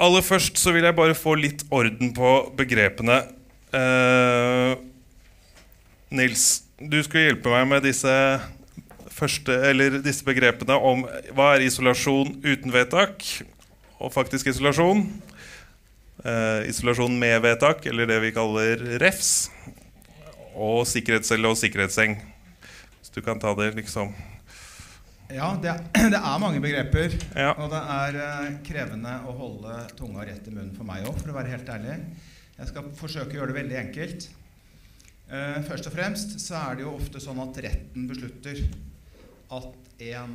aller først så vil jeg bare få litt orden på begrepene. Uh, Nils, du skulle hjelpe meg med disse, første, disse begrepene om hva er isolasjon uten vedtak og faktisk isolasjon. Uh, isolasjon med vedtak, eller det vi kaller refs. Og sikkerhetscelle og sikkerhetsseng. Hvis du kan ta det, liksom. Ja, det er, det er mange begreper. Ja. Og det er eh, krevende å holde tunga rett i munnen for meg òg, for å være helt ærlig. Jeg skal forsøke å gjøre det veldig enkelt. Uh, først og fremst så er det jo ofte sånn at retten beslutter at en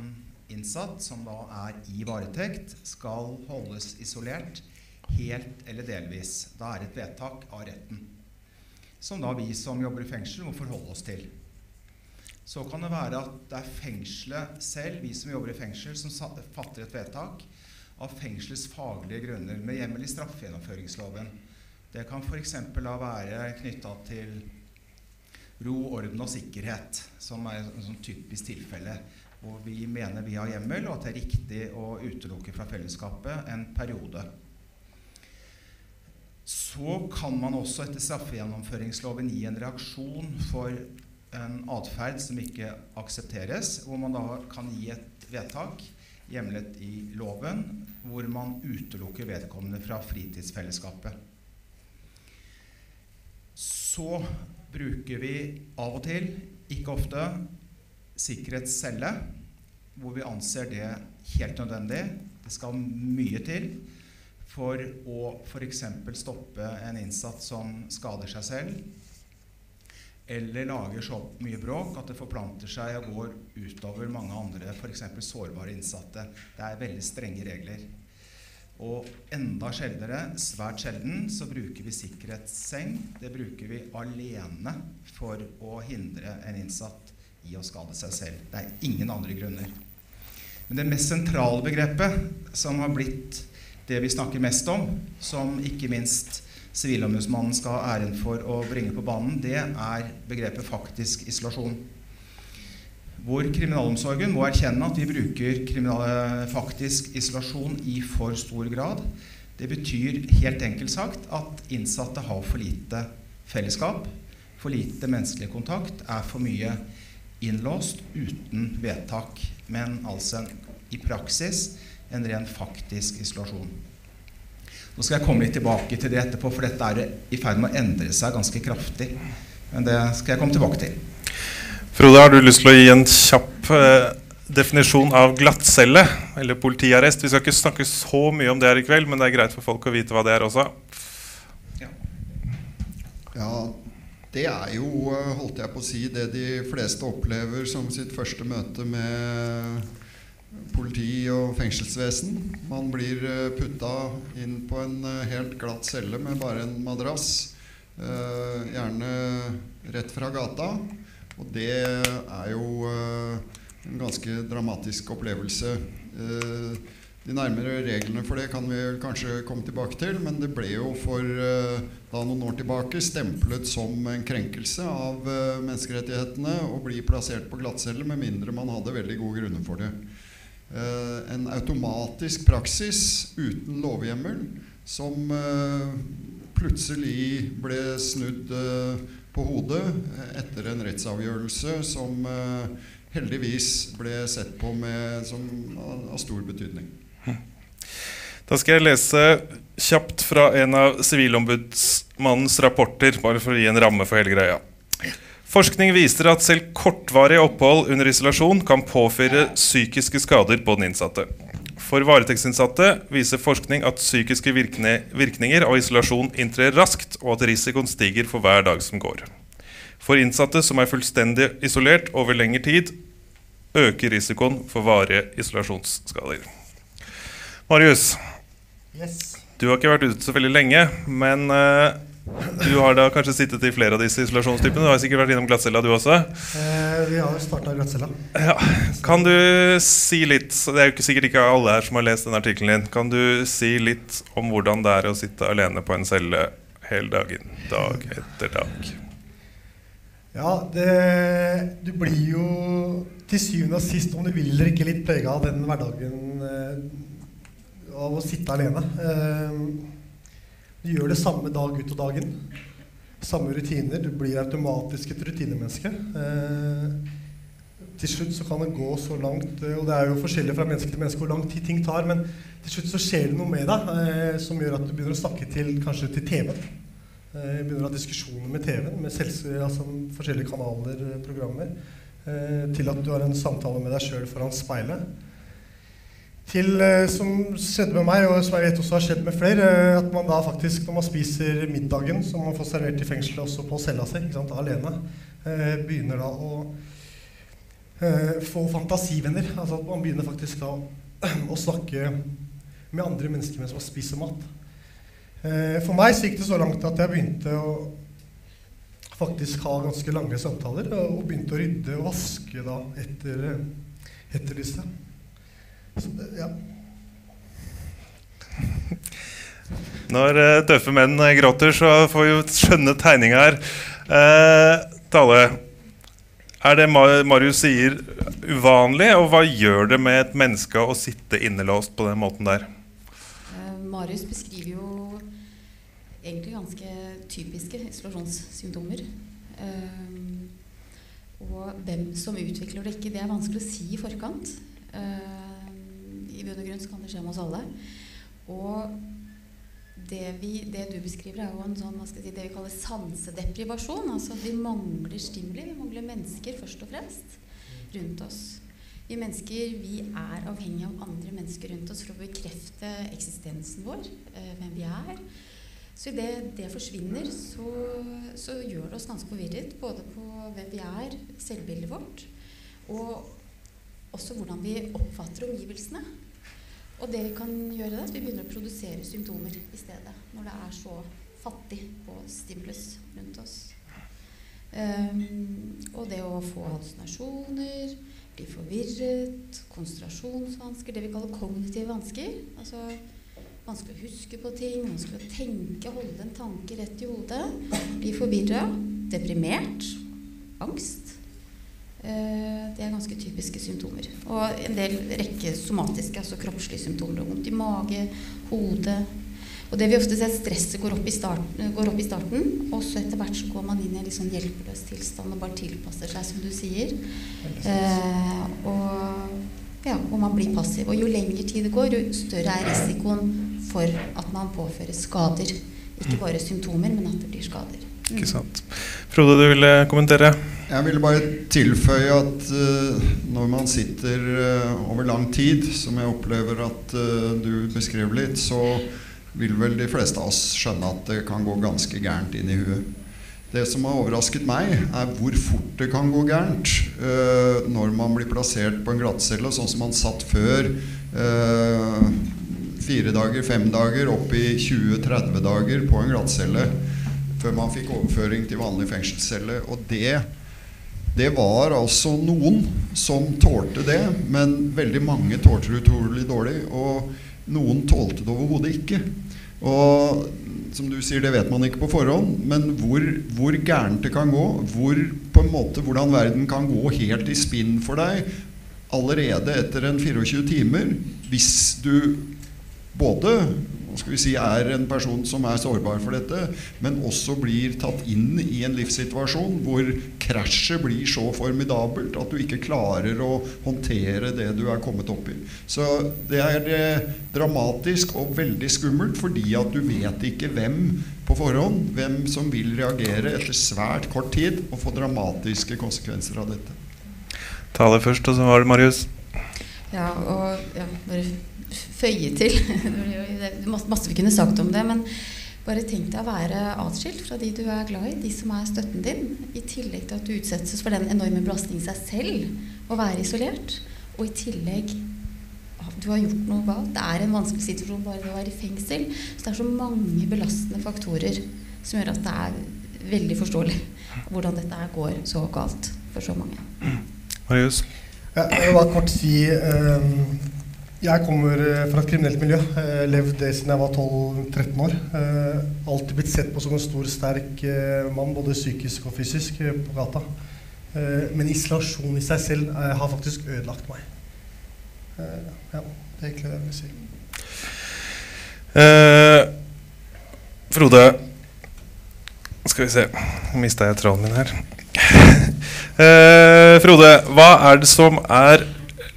innsatt som da er i varetekt, skal holdes isolert helt eller delvis. Da er det et vedtak av retten. Som da vi som jobber i fengsel, må forholde oss til. Så kan det være at det er fengselet selv, vi som jobber i fengsel, som fatter et vedtak av fengselets faglige grunner med hjemmel i straffegjennomføringsloven. Det kan f.eks. være knytta til ro, orden og sikkerhet, som er et sånn typisk tilfelle hvor vi mener vi har hjemmel, og at det er riktig å utelukke fra fellesskapet en periode. Så kan man også etter straffegjennomføringsloven gi en reaksjon for en atferd som ikke aksepteres, hvor man da kan gi et vedtak hjemlet i loven, hvor man utelukker vedkommende fra fritidsfellesskapet. Så bruker vi av og til, ikke ofte, sikkerhetscelle, hvor vi anser det helt nødvendig. Det skal mye til for å f.eks. stoppe en innsatt som skader seg selv, eller lager så mye bråk at det forplanter seg og går utover mange andre, f.eks. sårbare innsatte. Det er veldig strenge regler. Og enda sjeldnere, svært sjelden, så bruker vi sikkerhetsseng. Det bruker vi alene for å hindre en innsatt i å skade seg selv. Det er ingen andre grunner. Men det mest sentrale begrepet, som har blitt det vi snakker mest om, som ikke minst Sivilombudsmannen skal ha æren for å bringe på banen, det er begrepet faktisk isolasjon. Hvor kriminalomsorgen må erkjenne at vi bruker faktisk isolasjon i for stor grad. Det betyr helt enkelt sagt at innsatte har for lite fellesskap, for lite menneskelig kontakt, er for mye innlåst uten vedtak. Men altså i praksis en ren faktisk isolasjon. Nå skal jeg komme litt tilbake til det etterpå, for dette er i ferd med å endre seg ganske kraftig. Men det skal jeg komme tilbake til. Frode, har du lyst til å gi en kjapp eh, definisjon av glattcelle, eller politiarrest? Vi skal ikke snakke så mye om det her i kveld, men det er greit for folk å vite hva det er også. Ja, det er jo, eh, holdt jeg på å si, det de fleste opplever som sitt første møte med politi og fengselsvesen. Man blir eh, putta inn på en eh, helt glatt celle med bare en madrass. eh, Gjerne rett fra gata. Og det er jo en ganske dramatisk opplevelse. De nærmere reglene for det kan vi kanskje komme tilbake til, men det ble jo for da noen år tilbake stemplet som en krenkelse av menneskerettighetene å bli plassert på glattcelle med mindre man hadde veldig gode grunner for det. Eh, en automatisk praksis uten lovhjemmel som eh, plutselig ble snudd eh, på hodet etter en rettsavgjørelse som heldigvis ble sett på med, som av stor betydning. Da skal jeg lese kjapt fra en av Sivilombudsmannens rapporter, bare for å gi en ramme for hele greia. Forskning viser at selv kortvarig opphold under isolasjon kan påføre psykiske skader på den innsatte. For varetektsinnsatte viser forskning at psykiske virkninger av isolasjon inntrer raskt, og at risikoen stiger for hver dag som går. For innsatte som er fullstendig isolert over lengre tid, øker risikoen for varige isolasjonsskader. Marius, Yes. du har ikke vært ute så veldig lenge, men eh, du har da kanskje sittet i flere av disse isolasjonstypene. Du har sikkert vært innom glattcella, du også. Eh, vi har starta glattcella. Ja. Kan du si litt Det er jo ikke sikkert ikke alle her som har lest den artikkelen din. Kan du si litt om hvordan det er å sitte alene på en celle hele dagen, dag etter dag? Ja, det, du blir jo til syvende og sist, om du vil eller ikke, litt prega av den hverdagen eh, av å sitte alene. Eh, du gjør det samme dag ut og dagen. Samme rutiner. Du blir automatisk et rutinemenneske. Eh, til slutt så kan det gå så langt eh, Og det er jo forskjellig fra menneske til menneske hvor lang tid ting tar, men til slutt så skjer det noe med deg eh, som gjør at du begynner å snakke til kanskje til TV-en. Begynner å ha diskusjoner med TV-en, med altså forskjellige kanaler, programmer. Til at du har en samtale med deg sjøl foran speilet. Til eh, som skjedde med meg, og som jeg vet også har skjedd med flere, at man da faktisk, når man spiser middagen som man får servert i fengselet også på cella si, alene, begynner da å få fantasivenner. Altså at man begynner faktisk da å snakke med andre mennesker mens man spiser mat. For meg så gikk det så langt at jeg begynte å faktisk ha ganske lange samtaler, og, begynte å rydde og vaske da etter, etter disse. Ja. Når uh, tøffe menn gråter, så får vi jo skjønne tegninger her. Uh, Tale, er det Marius sier, uvanlig? Og hva gjør det med et menneske å sitte innelåst på den måten der? Uh, Marius beskriver jo egentlig ganske typiske isolasjonssymptomer. Uh, og hvem som utvikler det ikke, det er vanskelig å si i forkant. Uh, I bunn og grunn så kan det skje med oss alle. Og det, vi, det, du beskriver, er jo en sånn, si, det vi kaller sansedeprivasjon. Altså vi mangler stimuli. Vi mangler mennesker først og fremst rundt oss. Vi mennesker vi er avhengige av andre mennesker rundt oss for å bekrefte eksistensen vår, eh, hvem vi er. Så idet det forsvinner, så, så, gjør det oss ganske forvirret. Både på hvem vi er, selvbildet vårt, og også hvordan vi oppfatter omgivelsene. Og det vi kan gjøre er at vi begynner å produsere symptomer i stedet. Når det er så fattig på stimulus rundt oss. Um, og det å få hallusinasjoner, bli forvirret, konsentrasjonsvansker, det vi kaller kognitive vansker. Altså vanskelig å huske på ting, vanskelig å tenke, holde en tanke rett i hodet. Bli forvirra, deprimert, angst. Eh, det er ganske typiske symptomer. Og en del rekke somatiske, altså kroppslige symptomer. Vondt i mage, hode. Og det vi ofte ser, stresset går opp, starten, går opp, i starten, og så etter hvert så går man inn i en sånn hjelpeløs tilstand og bare tilpasser seg, som du sier. Eh, og, ja, og man blir passiv. Og jo lengre tid det går, jo større er risikoen for at man påfører skader. Ikke bare symptomer, men at det blir skader. Mm. Ikke sant. Frode, du ville kommentere? Jeg ville bare tilføye at uh, når man sitter uh, over lang tid, som jeg opplever at uh, du beskrev litt, så vil vel de fleste av oss skjønne at det kan gå ganske gærent inn i huet. Det som har overrasket meg, er hvor fort det kan gå gærent når man blir plassert på en glattcelle, sånn som man satt før. fire dager, fem dager, opp i 20-30 dager på en glattcelle før man fikk overføring til vanlig fengselscelle. Og det det var altså noen som tålte det, men veldig mange tålte det utrolig dårlig. Og noen tålte det overhodet ikke. Og som du sier, det vet man ikke på forhånd, men hvor, hvor gærent det kan gå, hvor, på en måte, hvordan verden kan gå helt i spinn for deg allerede etter en 24 timer, hvis du både skal vi si, er en person som er sårbar for dette, men også blir tatt inn i en livssituasjon hvor krasjet blir så formidabelt at du ikke klarer å håndtere det du er kommet opp i. Så det er eh, dramatisk og veldig skummelt fordi at du vet ikke hvem på forhånd, hvem som vil reagere etter svært kort tid og få dramatiske konsekvenser av dette. Tale først, og så var det Marius. Ja, og ja, bare føye til. det var masse vi kunne sagt om det. Men bare tenk deg å være atskilt fra de du er glad i, de som er støtten din. I tillegg til at du utsettes for den enorme belastningen seg selv å være isolert. Og i tillegg du har gjort noe galt. Det er en vanskelig situasjon bare det å være i fengsel. Så det er så mange belastende faktorer som gjør at det er veldig forståelig hvordan dette går så galt for så mange. Marius? Jeg vil bare kort si um jeg kommer eh, fra et kriminelt miljø. Har levd det siden jeg var 12-13 år. Eh, alltid blitt sett på som en stor, sterk eh, mann, både psykisk og fysisk, på gata. Men isolasjon i seg selv har faktisk ødelagt meg. Ja, det er egentlig det jeg vil si. Eh, Frode Skal vi se Mista jeg tråden min her. Eh, Frode, hva er det som er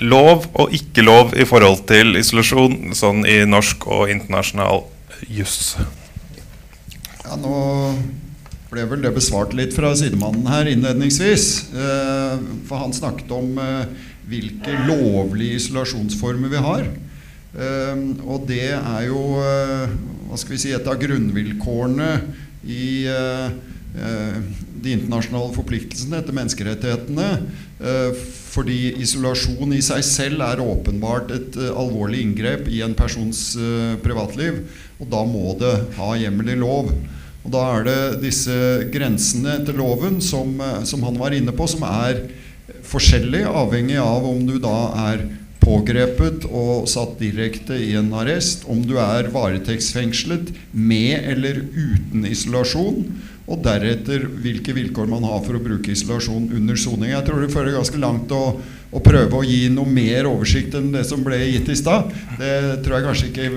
lov og ikke lov i forhold til isolasjon, sånn i norsk og internasjonal juss? Ja, nå ble vel det besvart litt fra sidemannen her innledningsvis. Eh, for han snakket om eh, hvilke lovlige isolasjonsformer vi har. Eh, og det er jo eh, hva skal vi si, et av grunnvilkårene i eh, eh, de internasjonale forpliktelsene etter menneskerettighetene. Fordi isolasjon i seg selv er åpenbart et uh, alvorlig inngrep i en persons uh, privatliv. Og da må det ha hjemmel i lov. Og da er det disse grensene etter loven som, eh, som han var inne på, som er forskjellige, avhengig av om du da er pågrepet og satt direkte i en arrest, om du er varetektsfengslet med eller uten isolasjon, og deretter hvilke vilkår man har for å bruke isolasjon under soning. Jeg tror det fører ganske langt å, å prøve å gi noe mer oversikt enn det som ble gitt i stad. Det tror jeg kanskje ikke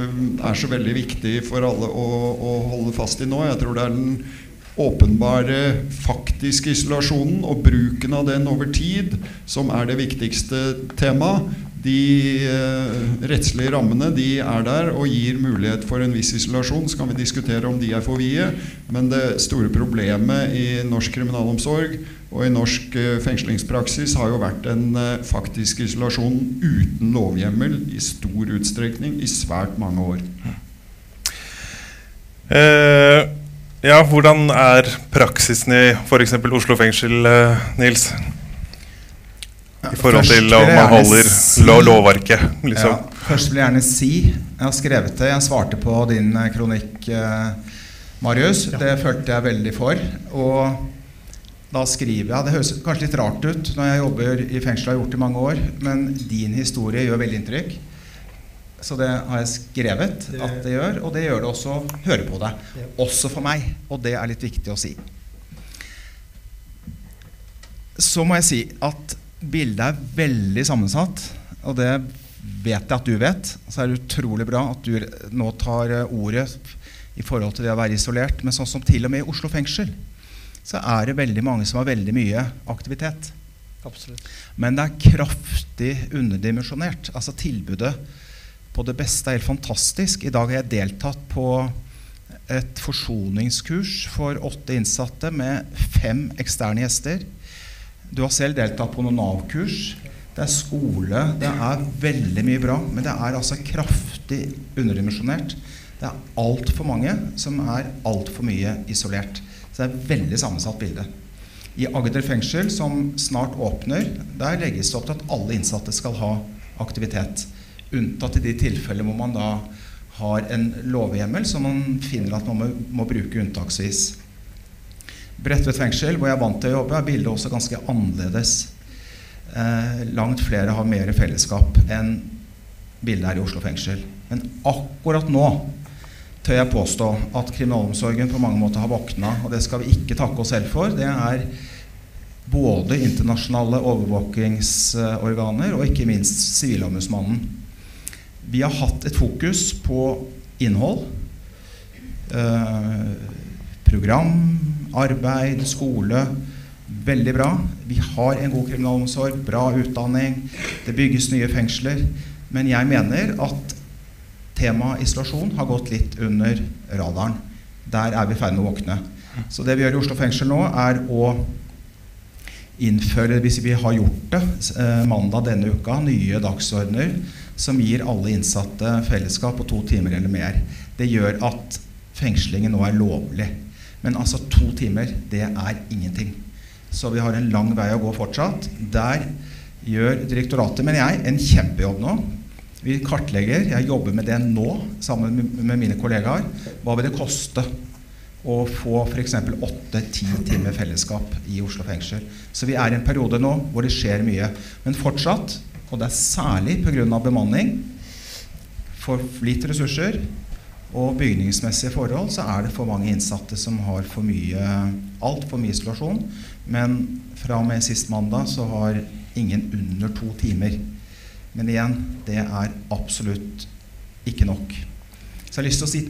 er så veldig viktig for alle å, å holde fast i nå. Jeg tror det er den åpenbare faktiske isolasjonen og bruken av den over tid som er det viktigste temaet. De eh, rettslige rammene de er der og gir mulighet for en viss isolasjon. Så kan vi diskutere om de er for vide. Men det store problemet i norsk kriminalomsorg og i norsk eh, fengslingspraksis har jo vært en eh, faktisk isolasjon uten lovhjemmel i stor utstrekning i svært mange år. Eh, ja, hvordan er praksisen i f.eks. Oslo fengsel, Nils? I forhold til om man holder si- lovverket, liksom. Ja, først vil jeg gjerne si Jeg har skrevet det. Jeg svarte på din eh, kronikk, eh, Marius. Det følte jeg veldig for. Og da skriver jeg Det høres kanskje litt rart ut når jeg jobber i fengsel og har gjort det i mange år, men din historie gjør veldig inntrykk. Så det har jeg skrevet at det gjør, og det gjør det også å høre på deg. Ja. Også for meg. Og det er litt viktig å si. Så må jeg si at bildet er veldig sammensatt, og det vet jeg at du vet. Så er det utrolig bra at du nå tar eh, ordet i forhold til det å være isolert. Men sånn som til og med i Oslo fengsel, så er det veldig mange som har veldig mye aktivitet. Absolutt. Men det er kraftig underdimensjonert. Altså tilbudet på det beste er helt fantastisk. I dag har jeg deltatt på et forsoningskurs for åtte innsatte med fem eksterne gjester. Du har selv deltatt på noen Nav-kurs. Det er skole. Det er veldig mye bra. Men det er altså kraftig underdimensjonert. Det er altfor mange som er altfor mye isolert. Så det er et veldig sammensatt bilde. I Agder fengsel, som snart åpner, der legges det opp til at alle innsatte skal ha aktivitet. Unntatt i de tilfellene hvor man da har en lovhjemmel som man finner at man må, må bruke unntaksvis. Bredtvet fengsel, hvor jeg er vant til å jobbe, er bildet også ganske annerledes. Eh, langt flere har mer fellesskap enn bildet her i Oslo fengsel. Men akkurat nå tør jeg påstå at kriminalomsorgen på mange måter har våkna, og det skal vi ikke takke oss selv for. Det er både internasjonale overvåkingsorganer og ikke minst Sivilombudsmannen. Vi har hatt et fokus på innhold. Eh, program, arbeid, skole. Veldig bra. Vi har en god kriminalomsorg, bra utdanning, det bygges nye fengsler. Men jeg mener at temaet isolasjon har gått litt under radaren. Der er vi i ferd med å våkne. Så det vi gjør i Oslo fengsel nå, er å innføre, hvis vi har gjort det, eh, mandag denne uka, nye dagsordener som gir alle innsatte fellesskap på to timer eller mer. Det gjør at fengslingen nå er lovlig. Men altså to timer, det er ingenting. Så vi har en lang vei å gå fortsatt. Der gjør direktoratet, mener jeg, en kjempejobb nå. Vi kartlegger, jeg jobber med det nå sammen med- mine kollegaer. Hva vil det koste å få f.eks. åtte-ti timer fellesskap i Oslo fengsel? Så vi er i en periode nå hvor det skjer mye. Men fortsatt, og det er særlig pga. bemanning, for lite ressurser og bygningsmessige forhold, så er det for mange innsatte som har for mye altfor mye isolasjon. Men fra og med sist mandag så har ingen under to timer. Men igjen, det er absolutt ikke nok. Så jeg har lyst til å si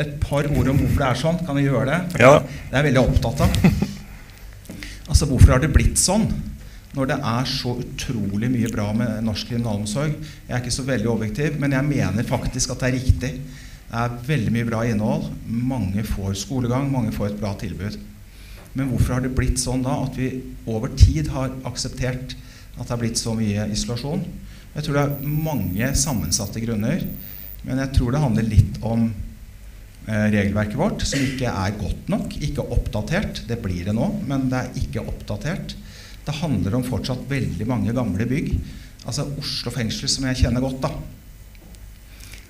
et par ord om hvorfor det er sånn. Kan jeg gjøre det? For Ja. Det er jeg veldig opptatt av. Altså, hvorfor har det blitt sånn? Når det er så utrolig mye bra med norsk kriminalomsorg. Jeg er ikke så veldig objektiv, men jeg mener faktisk at det er riktig. Det er veldig mye bra innhold. Mange får skolegang, mange får et bra tilbud. Men hvorfor har det blitt sånn da at vi over tid har akseptert at det har blitt så mye isolasjon? Jeg tror det er mange sammensatte grunner. Men jeg tror det handler litt om eh, regelverket vårt, som ikke er godt nok, ikke oppdatert. Det blir det nå, men det er ikke oppdatert. Det handler om fortsatt veldig mange gamle bygg. Altså Oslo fengsel, som jeg kjenner godt, da.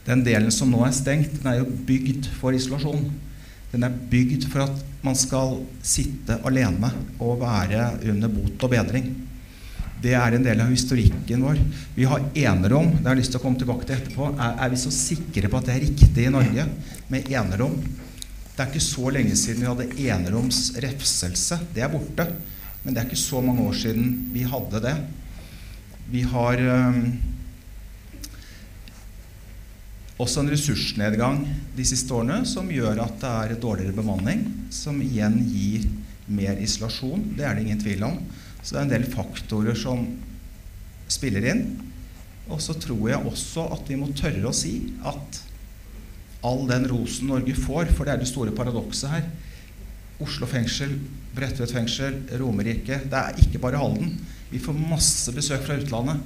Den delen som nå er stengt, den er jo bygd for isolasjon. Den er bygd for at man skal sitte alene og være under bot og bedring. Det er en del av historikken vår. Vi har enerom. Det har jeg lyst til å komme tilbake til etterpå. Er, er vi så sikre på at det er riktig i Norge med enerom? Det er ikke så lenge siden vi hadde eneroms refselse. Det er borte. Men det er ikke så mange år siden vi hadde det. Vi har øhm, også en ressursnedgang de siste årene som gjør at det er dårligere bemanning, som igjen gir mer isolasjon. Det er det ingen tvil om. Så det er en del faktorer som spiller inn. Og så tror jeg også at vi må tørre å si at all den rosen Norge får, for det er det store paradokset her Oslo fengsel, Bredtvet fengsel, Romerike Det er ikke bare Halden. Vi får masse besøk fra utlandet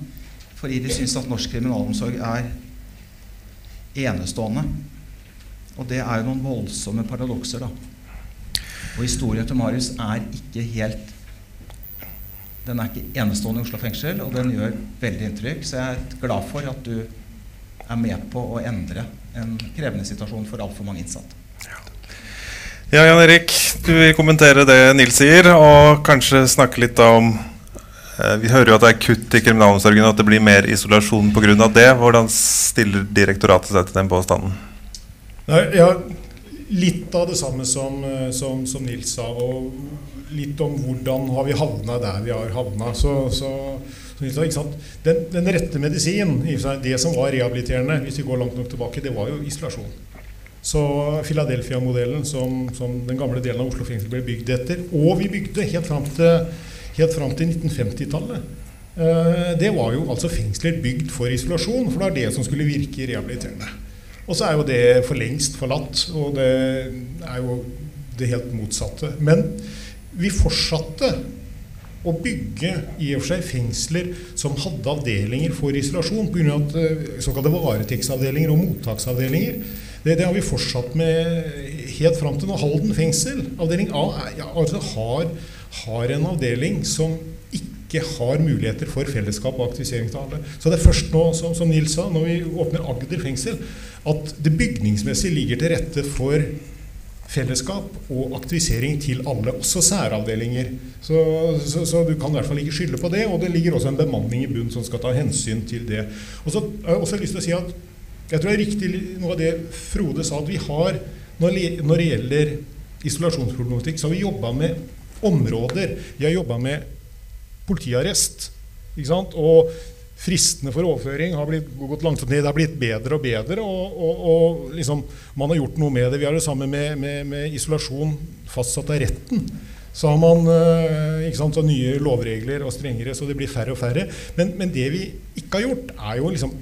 fordi de syns at norsk kriminalomsorg er enestående. Og det er jo noen voldsomme paradokser, da. Og historien til Marius er ikke helt Den er ikke enestående i Oslo fengsel, og den gjør veldig inntrykk. Så jeg er glad for at du er med på å endre en krevende situasjon for altfor mange innsatte. Ja, Jan Erik, du vil kommentere det Nils sier, og kanskje snakke litt om Vi hører jo at det er kutt i kriminalomsorgen, og at det blir mer isolasjon pga. det. Hvordan stiller direktoratet seg til den påstanden? Nei, ja, litt av det samme som, eh, som, som Nils sa, og litt om hvordan har vi havna der vi har havna. Så, så, så? Den, den rette medisin, det som var rehabiliterende, hvis vi går langt nok tilbake, det var jo isolasjon. Så Philadelphia-modellen, som, som den gamle delen av Oslo fengsel ble bygd etter, og vi bygde helt fram til, helt fram til 1950-tallet, eh, det var jo altså fengsler bygd for isolasjon, for det var det som skulle virke rehabiliterende. Og så er jo det for lengst forlatt, og det er jo det helt motsatte. Men vi fortsatte å bygge i og for seg fengsler som hadde avdelinger for isolasjon, pga. Eh, såkalte varetektsavdelinger og mottaksavdelinger. Det, det, har vi fortsatt med helt fram til nå. Halden fengsel, avdeling A, ja, altså har, har, en avdeling som ikke har muligheter for fellesskap og aktivisering til alle. Så det er først nå, som, som Nils sa, når vi åpner Agder fengsel, at det bygningsmessig ligger til rette for fellesskap og aktivisering til alle, også særavdelinger. Så, så, så, du kan i hvert fall ikke skylde på det. Og det ligger også en bemanning i bunn som skal ta hensyn til det. Og så har jeg også lyst til å si at jeg tror det er riktig noe av det Frode sa, at vi har når, når det gjelder isolasjonsproblematikk, så har vi jobba med områder. Vi har jobba med politiarrest. Og fristene for overføring har blitt, gått langsomt ned. Det har blitt bedre og bedre. Og, og, og liksom, man har gjort noe med det. Vi har det samme med, med, med isolasjon fastsatt av retten. Så har man ikke sant, så nye lovregler og strengere, så det blir færre og færre. Men, men det vi ikke har gjort, er jo liksom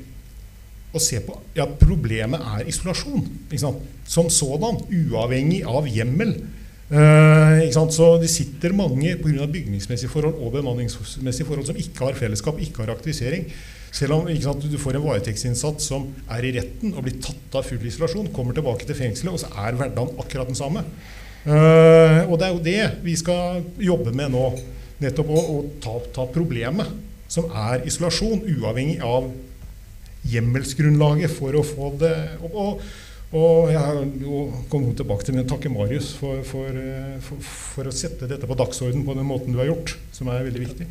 å se på ja, problemet er isolasjon. Som sådan, uavhengig av hjemmel. Eh, så det sitter mange pga. bygningsmessige forhold og bemanningsmessige forhold som ikke har fellesskap, ikke har aktivisering. Selv om sant, du får en varetektsinnsatt som er i retten og blir tatt av full isolasjon, kommer tilbake til fengselet, og så er hverdagen akkurat den samme. Eh, og det er jo det vi skal jobbe med nå. Nettopp å, å ta, ta problemet, som er isolasjon, uavhengig av hjemmelsgrunnlaget for å få det opp. Og, og jeg kommer tilbake til det, takke Marius for, for, for, for, å sette dette på dagsorden på den måten du har gjort, som er veldig viktig.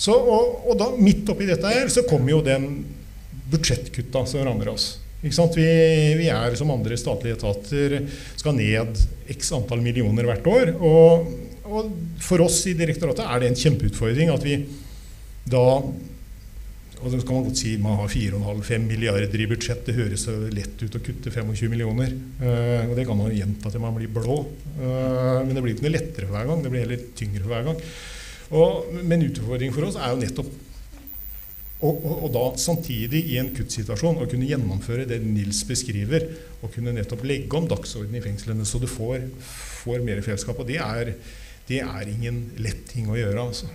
Så, og, og da, midt oppi dette her så kommer jo den budsjettkutta som rammer oss. Vi, vi, er som andre statlige etater skal ned x antall millioner hvert år. Og, og, for oss i direktoratet er det en kjempeutfordring at vi da og så kan man godt si man har 4,5-5 milliarder i budsjett. Det høres så lett ut å kutte 25 millioner. Eh, og det kan man gjenta til man blir blå. Eh, men det blir ikke noe lettere for hver gang. Det blir heller tyngre for hver gang. Og, men utfordringen for oss er jo nettopp og, og, og, da samtidig i en kuttsituasjon å kunne gjennomføre det Nils beskriver, og kunne nettopp legge om dagsordenen i fengslene så du får, får mer fellesskap. Og det er, det er, ingen lett ting å gjøre. altså.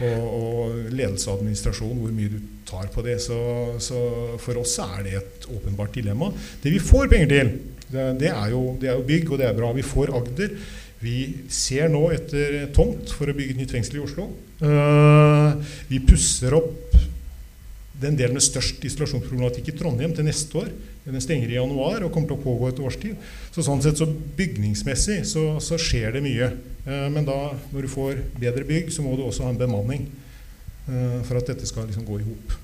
Og, og ledelse og administrasjon, hvor mye du tar på det. Så, så, for oss er det et åpenbart dilemma. Det vi får penger til, det, det, er jo, det er jo bygg, og det er bra. Vi får Agder. Vi ser nå etter tomt for å bygge et nytt fengsel i Oslo. Uh, vi pusser opp den delen med størst isolasjonsproblematikk i Trondheim til neste år. Den stenger i januar og kommer til å pågå et års tid. Så sånn sett så bygningsmessig så, så skjer det mye. Eh, men da, når du får bedre bygg, så må du også ha en bemanning eh, for at dette skal liksom gå i hop.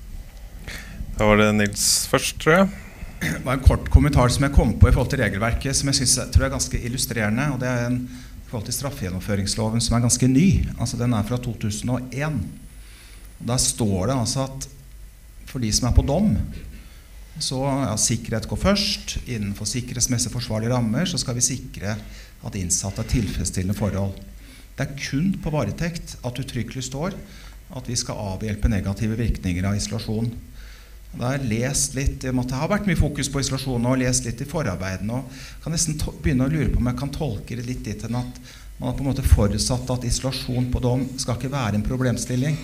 Da var det Nils først, tror jeg. Det var en kort kommentar som jeg kom på i forhold til regelverket, som jeg synes, tror er ganske illustrerende. og det er en i forhold til straffegjennomføringsloven som er ganske ny. altså Den er fra 2001. Da står det altså at for de som er på dom, så ja, sikkerhet går først. Innenfor sikkerhetsmessig forsvarlige rammer så skal vi sikre at innsatte har tilfredsstillende forhold. Det er kun på varetekt at uttrykkelig står at vi skal avhjelpe negative virkninger av isolasjon. Da har jeg lest litt, Det har vært mye fokus på isolasjon og lest litt i forarbeidene. og kan nesten begynne å lure på om jeg kan tolke det litt dit hen at man har på en måte forutsatt at isolasjon på dom skal ikke være en problemstilling.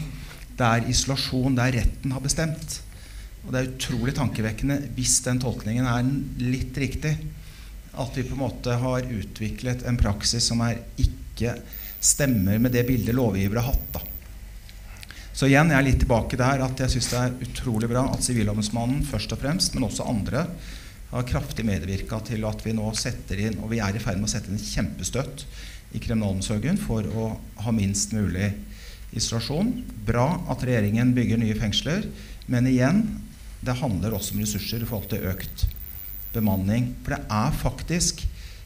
Det er isolasjon der retten har bestemt. Og det er utrolig tankevekkende hvis den tolkningen er litt riktig. At vi på en måte har utviklet en praksis som ikke stemmer med det bildet lovgivere har hatt. da. Så igjen, jeg er litt tilbake der at jeg syns det er utrolig bra at Sivilombudsmannen først og fremst, men også andre, har kraftig medvirka til at vi nå setter inn, og vi er i ferd med å sette inn kjempestøtt i kriminalomsorgen for å ha minst mulig isolasjon. Bra at regjeringen bygger nye fengsler, men igjen, det handler også om ressurser i forhold til økt bemanning. For det er faktisk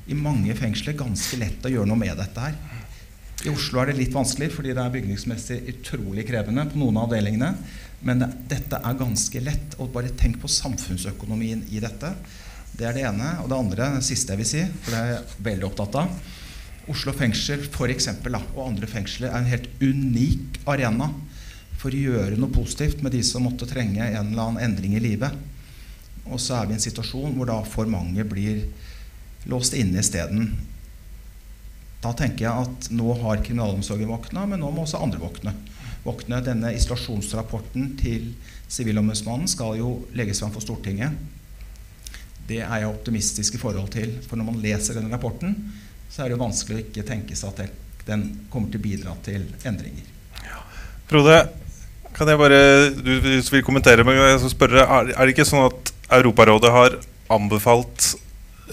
i mange fengsler ganske lett å gjøre noe med dette her. I Oslo er det litt vanskelig fordi det er bygningsmessig utrolig krevende på noen av avdelingene. Men det, dette er ganske lett. Og bare tenk på samfunnsøkonomien i dette. Det er det ene. Og det andre, det siste jeg vil si, for det er jeg veldig opptatt av. Oslo fengsel for eksempel, da, og andre fengsler er en helt unik arena for å gjøre noe positivt med de som måtte trenge en eller annen endring i livet. Og så er vi i en situasjon hvor da for mange blir låst inne isteden. Da tenker jeg at nå har kriminalomsorgen våkna, men nå må også andre våkne. våkne. Denne isolasjonsrapporten til Sivilombudsmannen skal jo legges fram for Stortinget. Det er jeg optimistisk i forhold til. For når man leser denne rapporten, så er det jo vanskelig å ikke tenke seg at den kommer til å bidra til endringer. Ja. Frode, kan jeg bare du vil kommentere, men jeg skal spørre, er, er det ikke sånn at Europarådet har anbefalt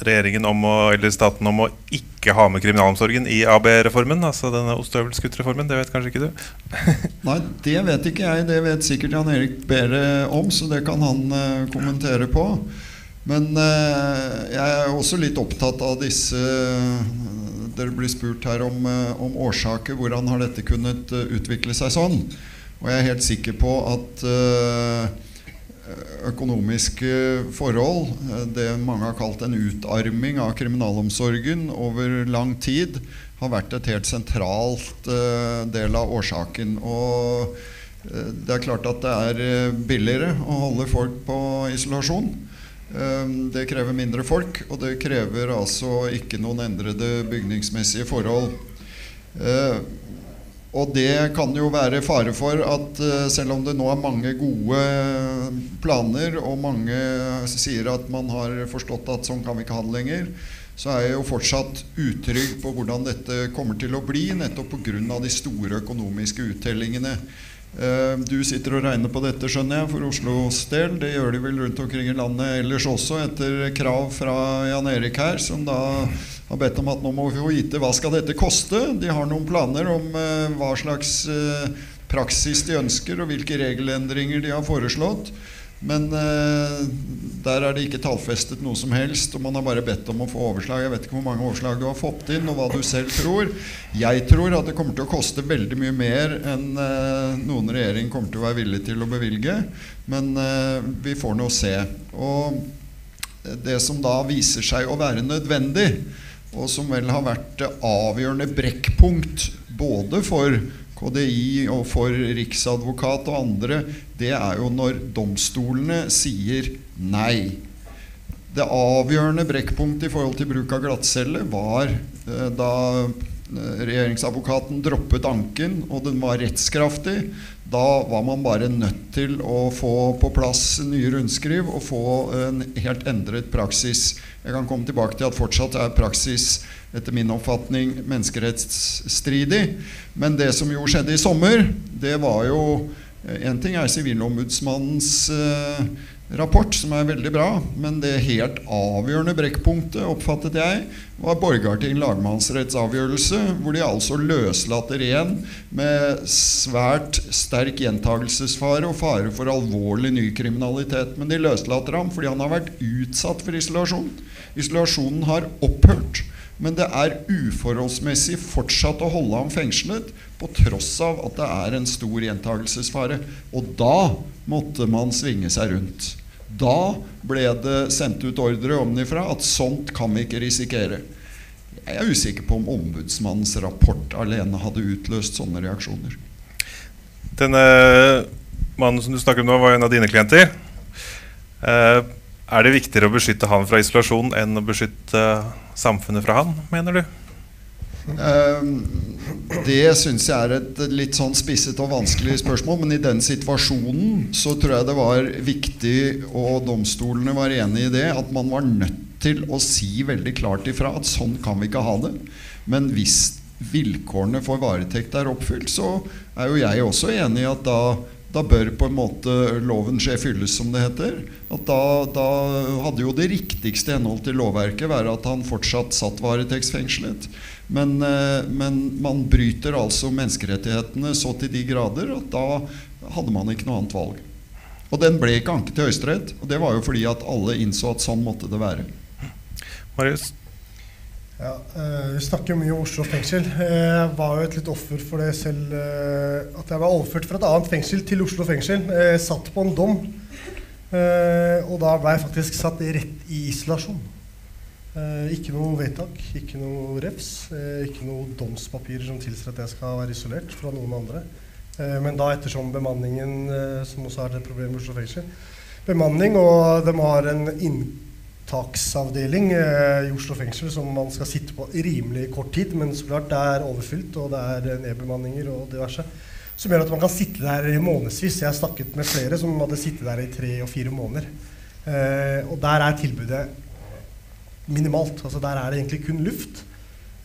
regjeringen om å, eller staten om å ikke ha med kriminalomsorgen i AB-reformen? Altså denne ostehøvelskuttreformen? Det vet kanskje ikke du? Nei, det vet ikke jeg. Det vet sikkert Jan Erik bedre om, så det kan han uh, kommentere på. Men uh, jeg er også litt opptatt av disse Dere blir spurt her om, uh, om årsaker. Hvordan har dette kunnet utvikle seg sånn? Og jeg er helt sikker på at økonomiske forhold, det mange har kalt en utarming av kriminalomsorgen over lang tid, har vært et helt sentralt del av årsaken. Og det er klart at det er billigere å holde folk på isolasjon. Det krever mindre folk, og det krever altså ikke noen endrede bygningsmessige forhold. Og det kan jo være fare for at uh, selv om det nå er mange gode planer, og mange sier at man har forstått at sånn kan vi ikke ha det lenger, så er jeg jo fortsatt utrygg på hvordan dette kommer til å bli, nettopp pga. de store økonomiske uttellingene. Uh, du sitter og regner på dette, skjønner jeg, for Oslos del. Det gjør de vel rundt omkring i landet ellers også, etter krav fra Jan Erik her, som da har bedt om at nå må vi få vite hva skal dette koste. De har noen planer om uh, hva slags uh, praksis de ønsker, og hvilke regelendringer de har foreslått. Men eh, der er det ikke tallfestet noe som helst, og man har bare bedt om å få overslag. Jeg vet ikke hvor mange overslag du har fått inn, og hva du selv tror. Jeg tror at det kommer til å koste veldig mye mer enn eh, noen regjering kommer til å være villig til å bevilge. Men eh, vi får nå se. Og det som da viser seg å være nødvendig, og som vel har vært det avgjørende brekkpunkt både for KDI og for Riksadvokat og andre, det er jo når domstolene sier nei. Det avgjørende brekkpunktet i forhold til bruk av glattcelle var eh, da regjeringsadvokaten droppet anken, og den var rettskraftig. Da var man bare nødt til å få på plass nye rundskriv og få en helt endret praksis. Jeg kan komme tilbake til at fortsatt er praksis etter min oppfatning menneskerettsstridig. Men det som jo skjedde i sommer, det var jo En ting er Sivilombudsmannens eh, rapport, som er veldig bra, men det helt avgjørende brekkpunktet, oppfattet jeg, var Borgarting lagmannsrettsavgjørelse, hvor de altså løslater igjen med svært sterk gjentagelsesfare og fare for alvorlig ny kriminalitet. Men de løslater ham fordi han har vært utsatt for isolasjon. Isolasjonen har opphørt. Men det er uforholdsmessig fortsatt å holde ham fengslet på tross av at det er en stor gjentagelsesfare. Og da måtte man svinge seg rundt. Da ble det sendt ut ordre ovenifra at sånt kan vi ikke risikere. Jeg er usikker på om ombudsmannens rapport alene hadde utløst sånne reaksjoner. Denne mannen som du snakker om nå, var en av dine klienter. Eh, er det viktigere å beskytte han fra isolasjon enn å beskytte samfunnet fra han, mener du? Ehm, det syns jeg er et litt sånn spisset og vanskelig spørsmål. Men i den situasjonen så tror jeg det var viktig, og domstolene var enig i det, at man var nødt til å si veldig klart ifra at sånn kan vi ikke ha det. Men hvis vilkårene for varetekt er oppfylt, så er jo jeg også enig i at da da bør på en måte loven skje fylles, som det heter. At da, da hadde jo det riktigste i henhold til lovverket være at han fortsatt satt varetektsfengslet. Men, eh, men, man bryter altså menneskerettighetene så til de grader at da hadde man ikke noe annet valg. Og den ble ikke anket til Høyesterett. Og det var jo fordi at alle innså at sånn måtte det være. Marius? Ja, eh, Vi snakker jo mye om Oslo fengsel. Jeg var jo et litt offer for det selv. Eh, at jeg var overført fra et annet fengsel til Oslo fengsel. Jeg satt på en dom. Eh, og da ble jeg faktisk satt rett i isolasjon. Ikke noe vedtak, ikke noe refs, ikke noe domspapirer som tilsier at jeg skal være isolert fra noen andre. Men da ettersom bemanningen, som også er et problem i Oslo fengsel Bemanning, og de har en inntaksavdeling eh, i Oslo fengsel som man skal sitte på rimelig kort tid. Men så klart det er overfylt, og det er nedbemanninger og diverse. Som gjør at man kan sitte der månedsvis. Jeg har snakket med flere som hadde sittet der i tre og fire måneder. Eh, og der er tilbudet minimalt. Altså Der er det egentlig kun luft.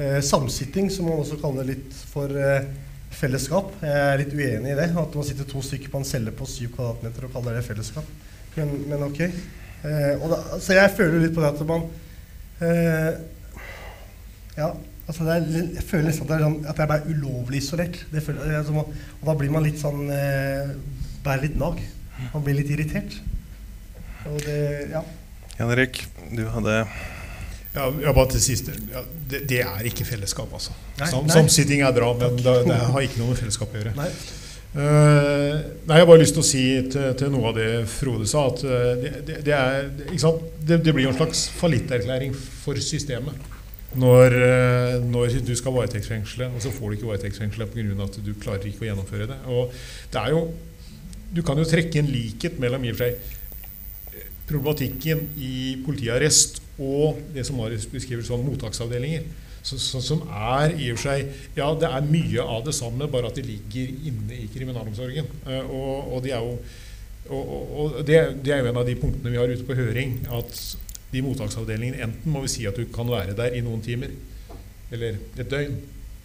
Eh, samsitting, som man også kaller litt for eh, fellesskap. Jeg er litt uenig i det. At man sitter to stykker på en celle på syv kvadratmeter og kaller det fellesskap. Men, men ok. Eh, da, så jeg føler litt på det at man eh, Ja, altså er, jeg føler nesten at, sånn, at, jeg ble ulovlig isolert. Føler, altså, og da blir man litt sånn eh, Bærer litt nag. Man blir litt irritert. Og det Ja. Henrik, du hadde ja, ja, bare til siste. Ja, det, det, er ikke fellesskap, altså. Samsitting er bra, men det, det, har ikke noe med fellesskap å gjøre. Nei. Uh, nei, Jeg har bare lyst til å si til, til noe av det Frode sa, at uh, det, det, er, blir en slags fallitterklæring for systemet. Når, uh, når du skal varetektsfengsle, og så får du ikke varetektsfengsle pga. at du klarer ikke å gjennomføre det. Og det er jo, Du kan jo trekke en likhet mellom i og for seg problematikken i politiarrest og det som Marius beskriver som mottaksavdelinger. Så, så, som er i og for seg Ja, det er mye av det samme, bare at det ligger inne i kriminalomsorgen. Uh, og, og, de er jo, og, og det, det, er jo en av de punktene vi har ute på høring. At de mottaksavdelingene enten må vi si at du kan være der i noen timer, eller et døgn.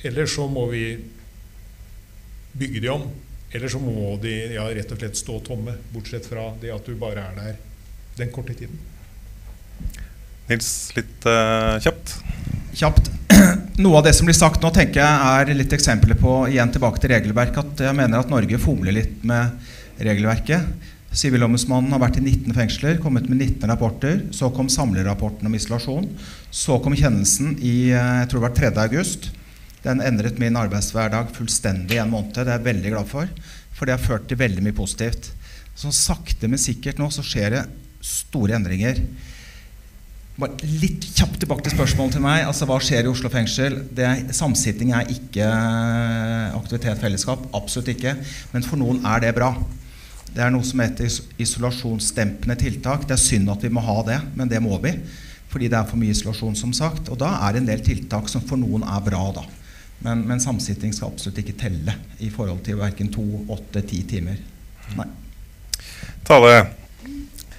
Eller så må vi bygge de om. Eller så må de ja, rett og slett stå tomme, bortsett fra det at du bare er der den korte tiden. Nils, litt uh, kjapt? Kjapt. Noe av det som blir sagt nå, tenker jeg er litt eksempler på igjen tilbake til regelverket, at jeg mener at Norge fomler litt med regelverket. Sivilombudsmannen har vært i 19 fengsler, kommet med 19 rapporter. Så kom samlerapporten om isolasjon. Så kom kjennelsen i eh, jeg tror det var 3. august. Den endret min arbeidshverdag fullstendig i en måned. Det er jeg veldig glad for. For det har ført til veldig mye positivt. Så sakte, men sikkert nå så skjer det store endringer. Bare litt kjapt tilbake til spørsmålet til meg. Altså, Hva skjer i Oslo fengsel? Er, samsitting er ikke eh, aktivitet fellesskap. Absolutt ikke. Men for noen er det bra. Det er noe som heter isolasjonsdempende tiltak. Det er synd at vi må ha det, men det må vi. Fordi det er for mye isolasjon, som sagt. Og da er det en del tiltak som for noen er bra, da. Men, men samsitting skal absolutt ikke telle i forhold til verken to, åtte, ti timer. Nei. Tale.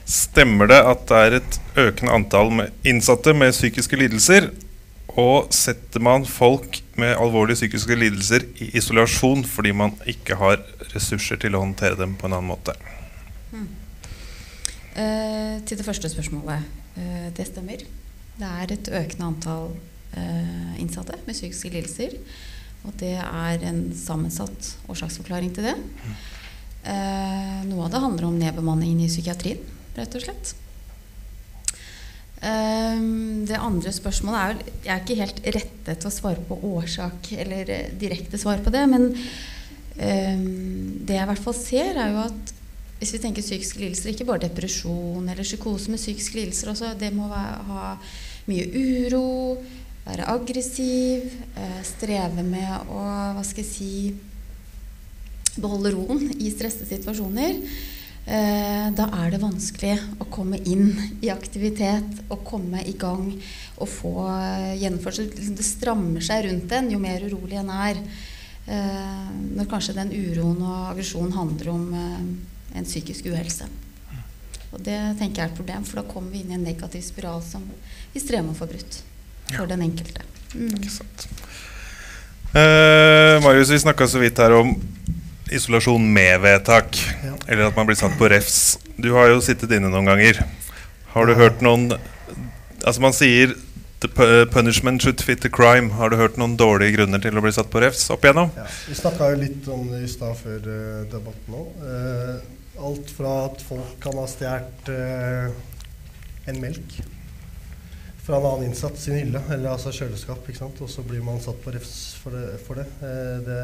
Stemmer det at det er et økende antall med innsatte med psykiske lidelser? Og setter man folk med alvorlige psykiske lidelser i isolasjon fordi man ikke har ressurser til å håndtere dem på en annen måte? Hmm. Eh, til det første spørsmålet. Eh, det stemmer. Det er et økende antall eh, innsatte med psykiske lidelser. Og det er en sammensatt årsaksforklaring til det. Eh, noe av det handler om nedbemanningen i psykiatrien, rett og slett. Eh, det andre spørsmålet er vel Jeg er ikke helt rettet til å svare på årsak eller eh, direkte svar på det, men eh, det jeg i hvert fall ser, er jo at hvis vi tenker psykiske lidelser, ikke bare depresjon eller psykose, men psykiske lidelser også, det må ha mye uro, være aggressiv, eh, streve med å hva skal jeg si beholde roen i stressede situasjoner. Eh, da er det vanskelig å komme inn i aktivitet og komme i gang og få eh, gjennomført. Det strammer seg rundt en jo mer urolig en er. Eh, når kanskje den uroen og aggresjonen handler om en psykisk uhelse. Og det tenker jeg er et problem, for da kommer vi inn i en negativ spiral som vi strever med å få brutt for ja. den enkelte. Mm. Ikke sant. Eh, Marius, vi snakka så vidt her om isolasjon med vedtak. Ja. Eller at man blir satt på refs. Du har jo sittet inne noen ganger. Har du hørt noen Altså Man sier The punishment should fit the crime. Har du hørt noen dårlige grunner til å bli satt på refs opp igjennom? Ja, vi snakka jo litt om det i stad før uh, debatten òg. Uh, alt fra at folk kan ha stjålet uh, en melk fra en annen innsatt sin hylle, eller altså kjøleskap. ikke sant? Og så blir man satt på refs for det. For det. Eh, det.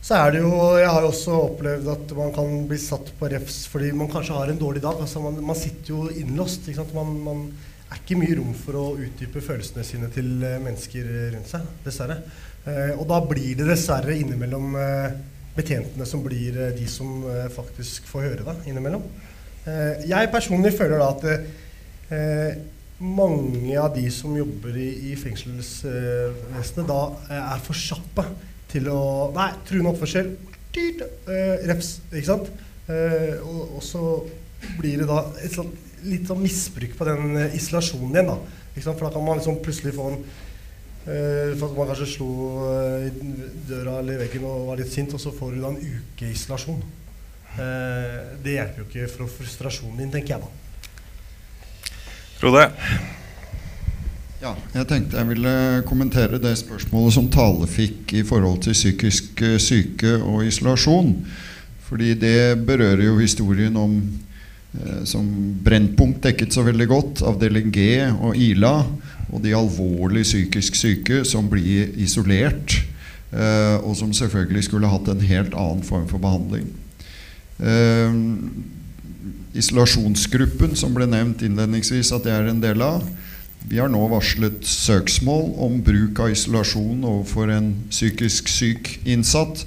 Så er det jo Jeg har jo også opplevd at man kan bli satt på refs fordi man kanskje har en dårlig dag. altså Man, man sitter jo innlåst. Man, man, er ikke mye rom for å utdype følelsene sine til eh, mennesker rundt seg, dessverre. Eh, og da blir det dessverre innimellom eh, betjentene som blir eh, de som eh, faktisk får høre det innimellom. jeg personlig føler da at mange av de som jobber i, i fengselsvesenet, da eh, er for kjappe til å Nei, truende oppførsel. Dyrt, eh, reps. Ikke sant? Eh, og, og, så blir det da et sånt, litt sånn misbruk på den eh, isolasjonen igjen. da. Ikke sant? For da kan man liksom plutselig få en eh, For at man kanskje slo eh, døra eller veggen og var litt sint, og så får du da en uke isolasjon. det hjelper jo ikke for frustrasjonen din, tenker jeg da. Frode? Ja, jeg tenkte jeg ville kommentere det spørsmålet som Tale fikk i forhold til psykisk eh, syke og isolasjon. Fordi det berører jo historien om eh, som Brennpunkt dekket så veldig godt, avdeling G og Ila, og de alvorlig psykisk syke som blir isolert, eh, og som selvfølgelig skulle hatt en helt annen form for behandling. Eh, isolasjonsgruppen som ble nevnt innledningsvis at jeg er en del av. Vi har nå varslet søksmål om bruk av isolasjon overfor en psykisk syk innsatt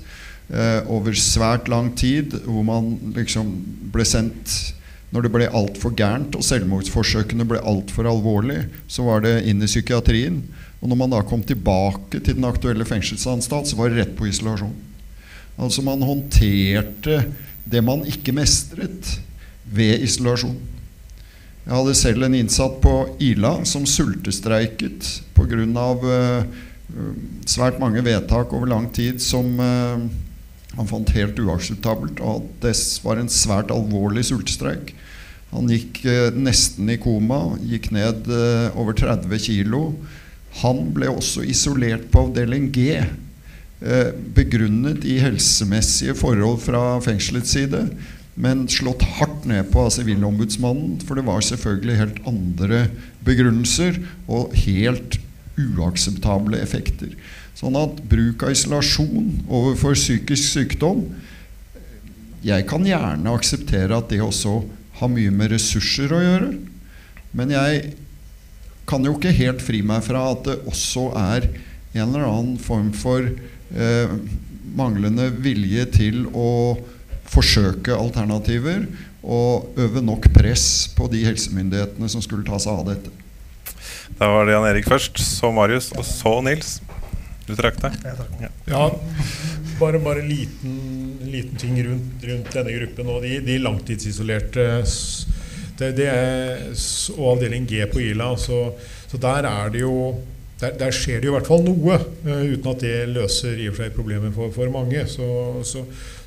eh, over svært lang tid, hvor man liksom ble sendt når det ble altfor gærent og selvmordsforsøkene ble altfor alvorlig, så var det inn i psykiatrien. Og når man da kom tilbake til den aktuelle fengselsanstalt, så var det rett på isolasjon. Altså man håndterte det man ikke mestret ved isolasjon. Jeg hadde selv en innsatt på Ila som sultestreiket pga. Uh, svært mange vedtak over lang tid som uh, han fant helt uakseptabelt. Og det var en svært alvorlig sultestreik. Han gikk uh, nesten i koma, gikk ned uh, over 30 kg. Han ble også isolert på avdeling G, begrunnet i helsemessige forhold fra fengselets side. Men slått hardt ned på av Sivilombudsmannen. For det var selvfølgelig helt andre begrunnelser og helt uakseptable effekter. Sånn at bruk av isolasjon overfor psykisk sykdom Jeg kan gjerne akseptere at det også har mye med ressurser å gjøre. Men jeg kan jo ikke helt fri meg fra at det også er en eller annen form for eh, manglende vilje til å forsøke alternativer og øve nok press på de helsemyndighetene som skulle ta seg av dette. Da var det Jan Erik først, så Marius, og så Nils. Du trakk deg? Ja. Ja, bare, en liten, liten ting rundt, rundt denne gruppen. Og de, de langtidsisolerte det, det er, og avdeling G på Ila. Så, så der er det jo der, der skjer det jo i hvert fall noe, uh, uten at det løser i og for seg problemet for, for mange. Så, så,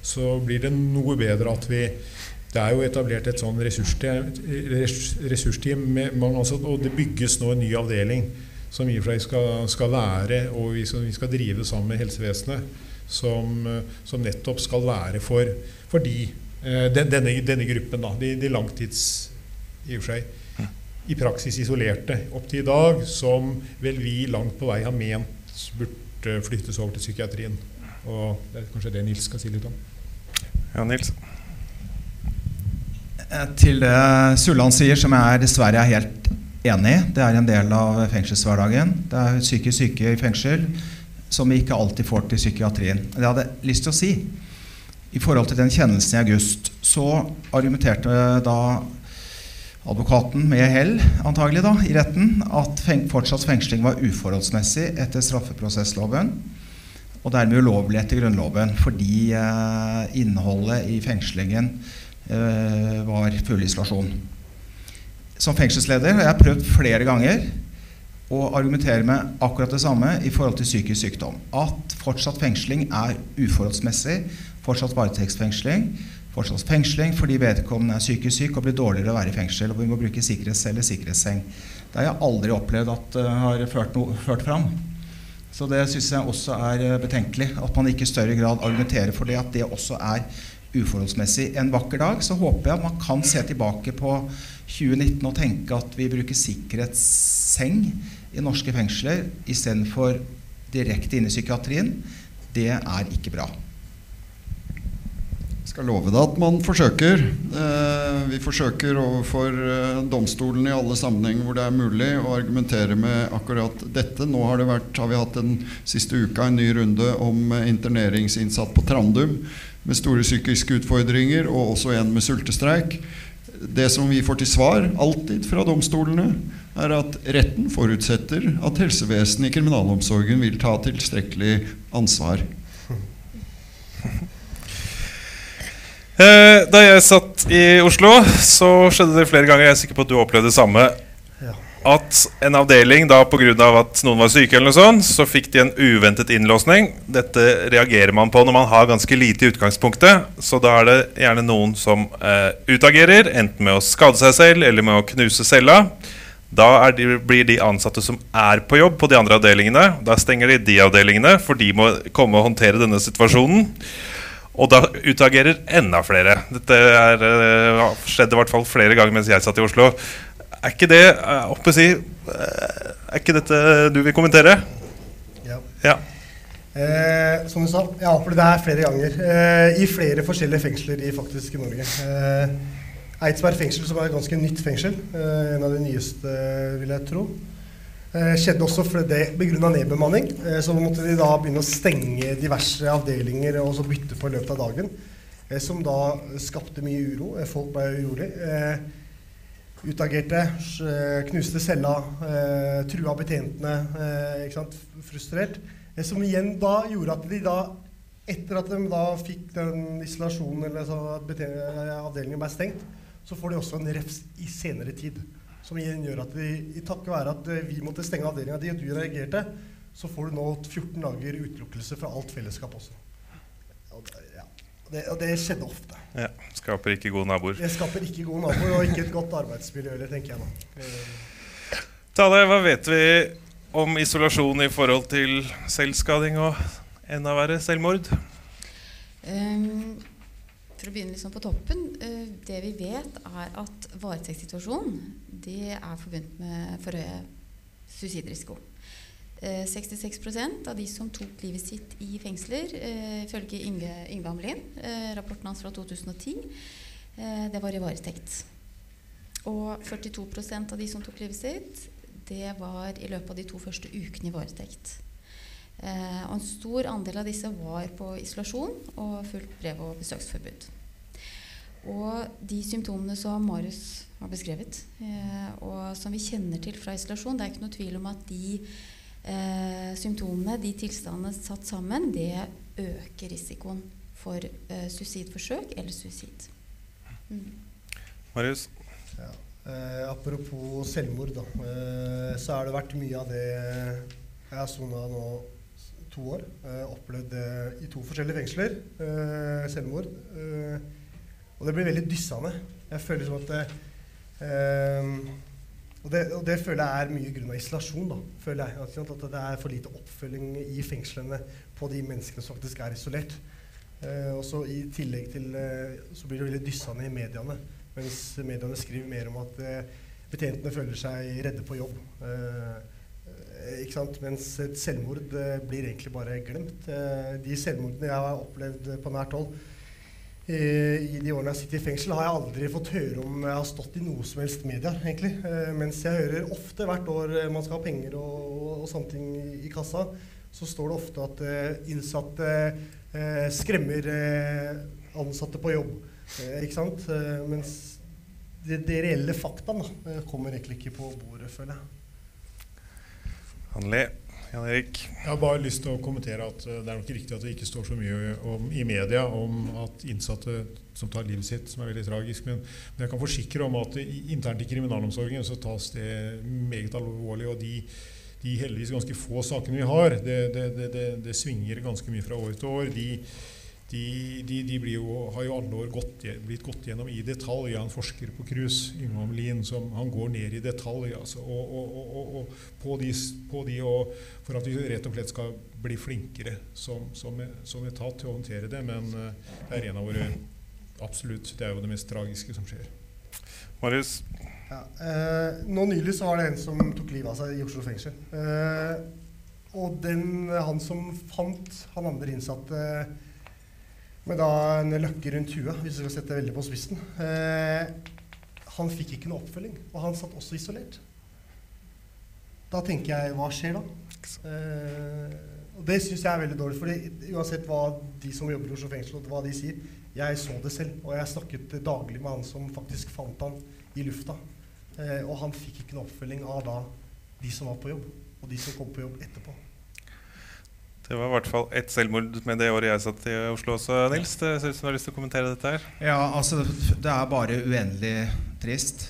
så blir det noe bedre at vi Det er jo etablert et sånn ressursteam, res- ressursteam og det bygges nå en ny avdeling som i og for seg skal, skal være, og vi skal, vi skal drive sammen med helsevesenet, som, som nettopp skal være for, for de, eh, den, denne, denne gruppen, da, de, de langtids i og for seg i praksis isolerte opp til i dag, som vel vi langt på vei har ment burde flyttes over til psykiatrien. Og det er kanskje det Nils skal si litt om. Ja, Nils. Eh, Til det Sulland sier, som jeg dessverre er helt enig i. Det er en del av fengselshverdagen. Det er psykisk syke i fengsel som vi ikke alltid får til psykiatrien. Det jeg hadde lyst til å si i forhold til den kjennelsen i august, så argumenterte da advokaten med hell antagelig da, i retten at feng fortsatt fengsling var uforholdsmessig etter straffeprosessloven og dermed ulovlig etter Grunnloven fordi eh, innholdet i fengslingen eh, var full isolasjon. Som fengselsleder har jeg prøvd flere ganger å argumentere med akkurat det samme i forhold til psykisk sykdom. At fortsatt fengsling er uforholdsmessig. Fortsatt varetektsfengsling. Fortsatt fengsling fordi vedkommende er psykisk syk og blir dårligere å være i fengsel. Og vi må bruke sikkerhetscelle, sikkerhetsseng. Det har jeg aldri opplevd at uh, har ført, no ført fram. Så det syns jeg også er eh, betenkelig. At man ikke i større grad argumenterer for det. At det også er uforholdsmessig. En vakker dag så håper jeg at man kan se tilbake på 2019 og tenke at vi bruker sikkerhetsseng i norske fengsler istedenfor direkte inn i psykiatrien. Det er ikke bra. Skal love deg at man forsøker. Eh, vi forsøker overfor domstolene domstolen i alle sammenhenger hvor det er mulig å argumentere med akkurat dette. Nå har, vært, har vi hatt den siste uka en ny runde om eh, interneringsinnsatt på Trandum med store psykiske utfordringer, og også en med sultestreik. Det som vi får til svar, alltid fra domstolene, er at retten forutsetter at helsevesenet i kriminalomsorgen vil ta tilstrekkelig ansvar. Da jeg satt i Oslo, så skjedde det flere ganger. Jeg er sikker på at du opplevde det samme. At en avdeling, da pga. at noen var syke, eller noe sånt, så fikk de en uventet innlåsning. Dette reagerer man på når man har ganske lite i utgangspunktet. Så da er det gjerne noen som eh, utagerer, enten med å skade seg selv eller med å knuse cella. Da de, blir de ansatte som er på jobb på de andre avdelingene, da stenger de de avdelingene, for de må komme og håndtere denne situasjonen. Og da utagerer enda flere. Dette er, uh, har skjedd i hvert fall flere ganger mens jeg satt i Oslo. Er ikke det uh, oppe si, uh, Er ikke dette du vil kommentere? Ja. Ja. Eh, som du sa, jeg har opplevd det er flere ganger. Eh, I flere forskjellige fengsler i faktisk i Norge. Eh, Eidsberg fengsel, som er et ganske nytt fengsel. Eh, en av de nyeste, vil jeg tro. Eh, skjedde også begrunna nedbemanning. Eh, så måtte de da begynne å stenge diverse avdelinger og så bytte for løpet av dagen. Eh, som da skapte mye uro. Folk ble urolige. Utagerte, knuste cella, trua betjentene. Frustrert. Som igjen da gjorde at de da etter at de da fikk den isolasjonen, eller at avdelingen ble stengt, så får de også en refs i senere tid. Som igjen gjør at vi, i takket være at eh, vi måtte stenge avdelinga di, og du reagerte, så får du nå 14 dager utelukkelse fra alt fellesskap også. Og det, ja. det, og det skjedde ofte. ja. Skaper ikke gode naboer. Det skaper ikke gode naboer og ikke et godt arbeidsmiljø heller, tenker jeg nå. Tale, hva vet vi om isolasjon i forhold til selvskading og enda verre selvmord? Ehm, for å begynne liksom på toppen eh, Det vi vet, er at varetektssituasjonen er forbundet med for høye suicidrisiko. Eh, 66% av de som tok livet sitt i fengsler, eh, ifølge Inge, Yngve Amelin, eh, rapporten hans fra 2010, eh, det var i varetekt. Og 42% av de som tok livet sitt, det var i løpet av de to første ukene i varetekt. Eh, og en stor andel av disse var på isolasjon og fullt brev- og besøksforbud. Og de symptomene som Marius har beskrevet, eh, og som vi kjenner til fra isolasjon, det er ikke noe tvil om at de eh, symptomene, de tilstandene satt sammen, det øker risikoen for eh, suicidforsøk eller suicid. Mm. Marius? Ja. Eh, apropos selvmord, da, eh, så har det vært mye av det Jeg har sona nå to år. Eh, opplevd i to forskjellige fengsler. Eh, selvmord. Eh, og det blir veldig dyssende. Jeg føler som at det, eh, og, det, og det føler jeg er mye grunn av isolasjon. da, føler jeg. At, at det er for lite oppfølging i fengslene på de menneskene som faktisk er isolert. Eh, og så I tillegg til eh, så blir det veldig dyssende i mediene. Mens mediene skriver mer om at eh, betjentene føler seg redde på jobb. Eh, ikke sant? Mens et selvmord eh, blir egentlig bare glemt. Eh, de selvmordene jeg har opplevd på nært hold eh, i de årene jeg har sittet i fengsel, har jeg aldri fått høre om jeg har stått i noe som helst media. egentlig. Eh, mens jeg hører ofte hvert år eh, man skal ha penger og, og, og sånne ting i, kassa, så står det ofte at eh, innsatte eh, skremmer eh, ansatte på jobb. Eh, ikke sant? Eh, mens det, det reelle faktaen eh, kommer egentlig ikke på bordet, føler jeg. Hanli? Jan Erik? Jeg har bare lyst til å kommentere at eh, det er nok riktig at det ikke står så mye om, i media om at innsatte som tar livet sitt, som er veldig tragisk. Men, men jeg kan forsikre om at internt i kriminalomsorgen så tas det meget alvorlig. Og de, de heldigvis ganske få sakene vi har, det, det, det, det, svinger ganske mye fra år til år. De, de, de, de blir jo, har jo alle år gått, blitt gått gjennom i detalj. Er en forsker på KRUS, Yngve Amelin, som han går ned i detalj altså, og, og, og, og, på de, på de og for at vi rett og slett skal bli flinkere som, som, som etat til å håndtere det. Men eh, det er en av våre Absolutt. Det er jo det mest tragiske som skjer. Marius? Ja, eh, nå nylig så var det en som tok livet av seg i Oslo fengsel. Eh, og den, han som fant han andre innsatte med da en løkke rundt huet, hvis vi skal sette det veldig på spissen, eh, han fikk ikke noe oppfølging. Og han satt også isolert. Da tenker jeg hva skjer da? Eh, og det syns jeg er veldig dårlig. For uansett hva de som jobber i Oslo fengsel, hva de sier, jeg så det selv. Og jeg snakket daglig med han som faktisk fant han i lufta. Eh, og han fikk ikke noe oppfølging av da de som var på jobb, og de som kom på jobb etterpå. Det var i hvert fall ett selvmord med det året jeg satt i Oslo også, Nils. Det ser ut som du har lyst til å kommentere dette her. Ja, altså det er bare uendelig trist.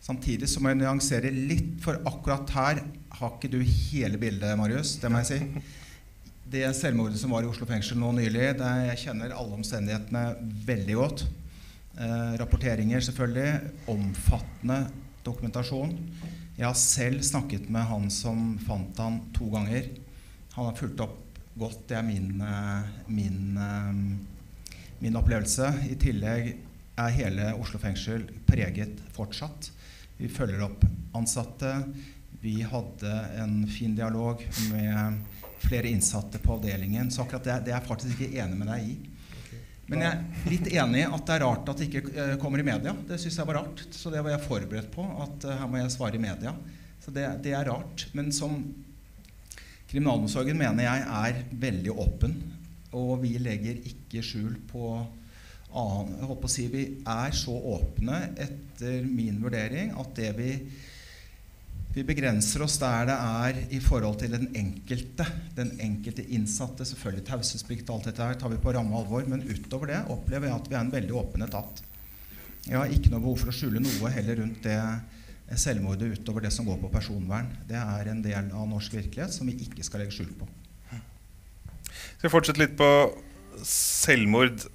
Samtidig så må jeg nyansere litt, for akkurat her har ikke du hele bildet, Marius. Det må jeg si. Det selvmordet som var i Oslo fengsel nå nylig, det jeg kjenner alle omstendighetene veldig godt. Eh, rapporteringer, selvfølgelig. Omfattende dokumentasjon. Jeg har selv snakket med han som fant han to ganger. Han har fulgt opp godt. Det er min, eh, min, eh, min opplevelse. I tillegg er hele Oslo fengsel preget fortsatt. Vi følger opp ansatte. Vi hadde en fin dialog med flere innsatte på avdelingen. Så akkurat det, det er jeg faktisk ikke enig med deg i. Men jeg er litt enig i at det er rart at det ikke eh, kommer i media. Det syns jeg var rart. Så det var jeg forberedt på. At her må jeg svare i media. Så det, det er rart. Men som kriminalomsorgen mener jeg er veldig åpen. Og vi legger ikke skjul på annen Jeg på å si vi er så åpne etter min vurdering at det vi vi begrenser oss der det er i forhold til den enkelte. Den enkelte innsatte. Selvfølgelig taushetsplikt og alt dette her tar vi på ramme alvor. Men utover det opplever jeg at vi er en veldig åpen etat. Jeg har ikke noe behov for å skjule noe heller rundt det selvmordet utover det som går på personvern. Det er en del av norsk virkelighet som vi ikke skal legge skjul på. Skal fortsette litt på selvmord.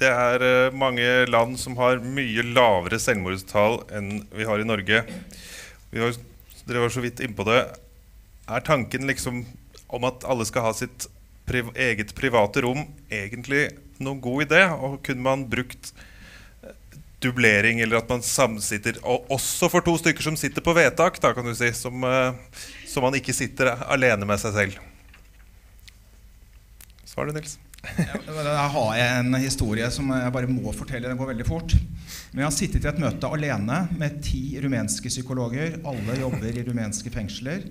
Det er eh, mange land som har mye lavere selvmordstall enn vi har i Norge. Vi har, dere var så vidt innpå det. Er tanken liksom om at alle skal ha sitt priv eget private rom, egentlig noen god idé? Og kunne man brukt dublering, eller at man samsitter og også for to stykker som sitter på vedtak, da, kan du si, som, som man ikke sitter alene med seg selv? Svar du, Nils. Jeg har en historie som jeg bare må fortelle. Den går veldig fort. Men jeg har sittet i et møte alene med ti rumenske psykologer. Alle jobber i rumenske fengsler.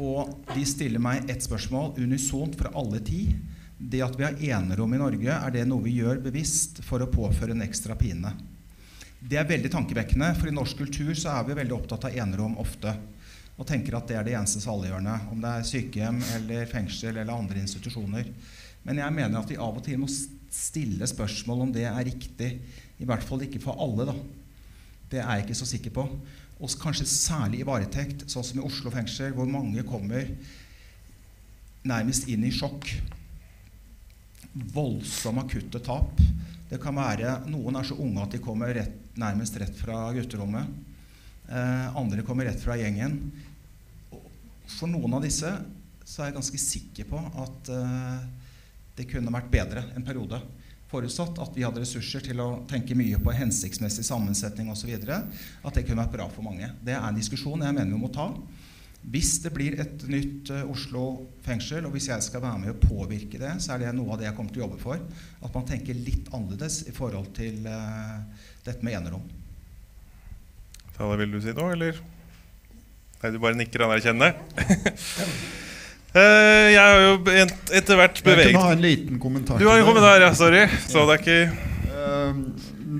Og de stiller meg ett spørsmål unisont fra alle ti. Det at vi har enerom i Norge, er det noe vi gjør bevisst for å påføre en ekstra pine? Det er veldig tankevekkende, for i norsk kultur så er vi veldig opptatt av enerom ofte. Og tenker at det er det eneste saliggjørende. Om det er sykehjem eller fengsel eller andre institusjoner. Men jeg mener at vi av og til må stille spørsmål om det er riktig. I hvert fall ikke for alle. da. Det er jeg ikke så sikker på. Og kanskje særlig i varetekt, sånn som i Oslo fengsel, hvor mange kommer nærmest inn i sjokk. Voldsomme akutte tap. Det kan være, Noen er så unge at de kommer rett, nærmest rett fra gutterommet. Eh, andre kommer rett fra gjengen. For noen av disse så er jeg ganske sikker på at eh, det kunne vært bedre en periode. Forutsatt at vi hadde ressurser til å tenke mye på hensiktsmessig sammensetning osv. At det kunne vært bra for mange. Det er en diskusjon jeg mener vi må ta. Hvis det blir et nytt uh, Oslo fengsel, og hvis jeg skal være med å påvirke det, så er det noe av det jeg kommer til å jobbe for. At man tenker litt annerledes i forhold til uh, dette med enerom. Tale, vil du si noe, eller? Nei, du bare nikker anerkjennende. Uh, jeg har jo etter hvert beveget Jeg kunne ha en liten kommentar. Du har en kommentar, ja. Sorry. Så det er ikke uh,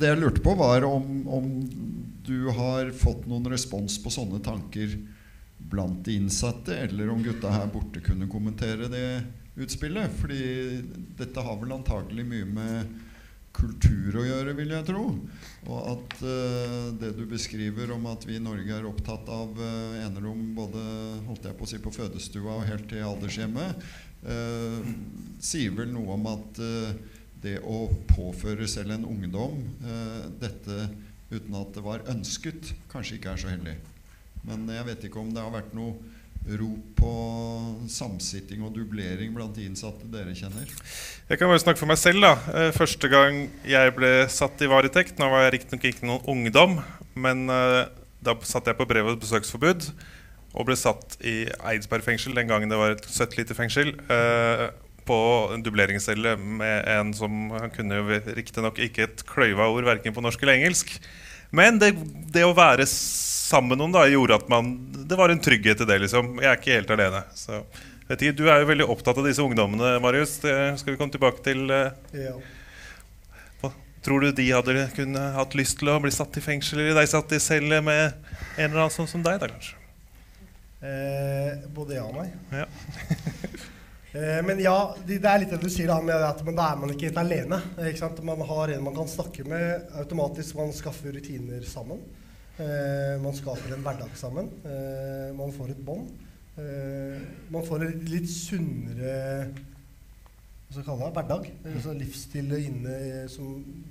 Det jeg lurte på, var om, om, du har fått noen respons på sånne tanker blant de innsatte, eller om gutta her borte kunne kommentere det utspillet. Fordi dette har vel antagelig mye med kultur å gjøre, vil jeg tro. Og at uh, det du beskriver om at vi i Norge er opptatt av uh, enerom både holdt jeg på å si på fødestua og helt til aldershjemmet, uh, sier vel noe om at det å påføre selv en ungdom dette uten at det var ønsket, kanskje ikke er så heldig. Men jeg vet ikke om det har vært noe rop på samsitting og dublering blant de innsatte dere kjenner? Jeg kan bare snakke for meg selv. da. Eh, første gang jeg ble satt i varetekt Nå var jeg riktignok ikke noen ungdom, men uh, da satt jeg på brev- og besøksforbud og ble satt i Eidsberg fengsel den gangen det var et 70 liter fengsel. Uh, på en dubleringscelle med en som Han kunne riktignok ikke et kløyva ord verken på norsk eller engelsk. Men det, det å være sammen med noen da, gjorde at man, det var en trygghet i det. liksom. Jeg er ikke helt alene. Så, vet ikke, du er jo veldig opptatt av disse ungdommene, Marius. Det skal vi komme tilbake til. Eh. Ja. Tror du de hadde kunne hatt lyst til å bli satt i fengsel, eller de satt i celle med en eller annen sånn som deg, da kanskje? Eh, både ja og nei. Ja. eh, men ja, det er litt det du sier, da, at da er man ikke helt alene. Ikke man har en man kan snakke med automatisk. Man skaffer rutiner sammen. Eh, man skaper en hverdag sammen. Eh, man får et bånd. Man får en litt sunnere hva skal kalle det, hverdag. Altså livsstil inne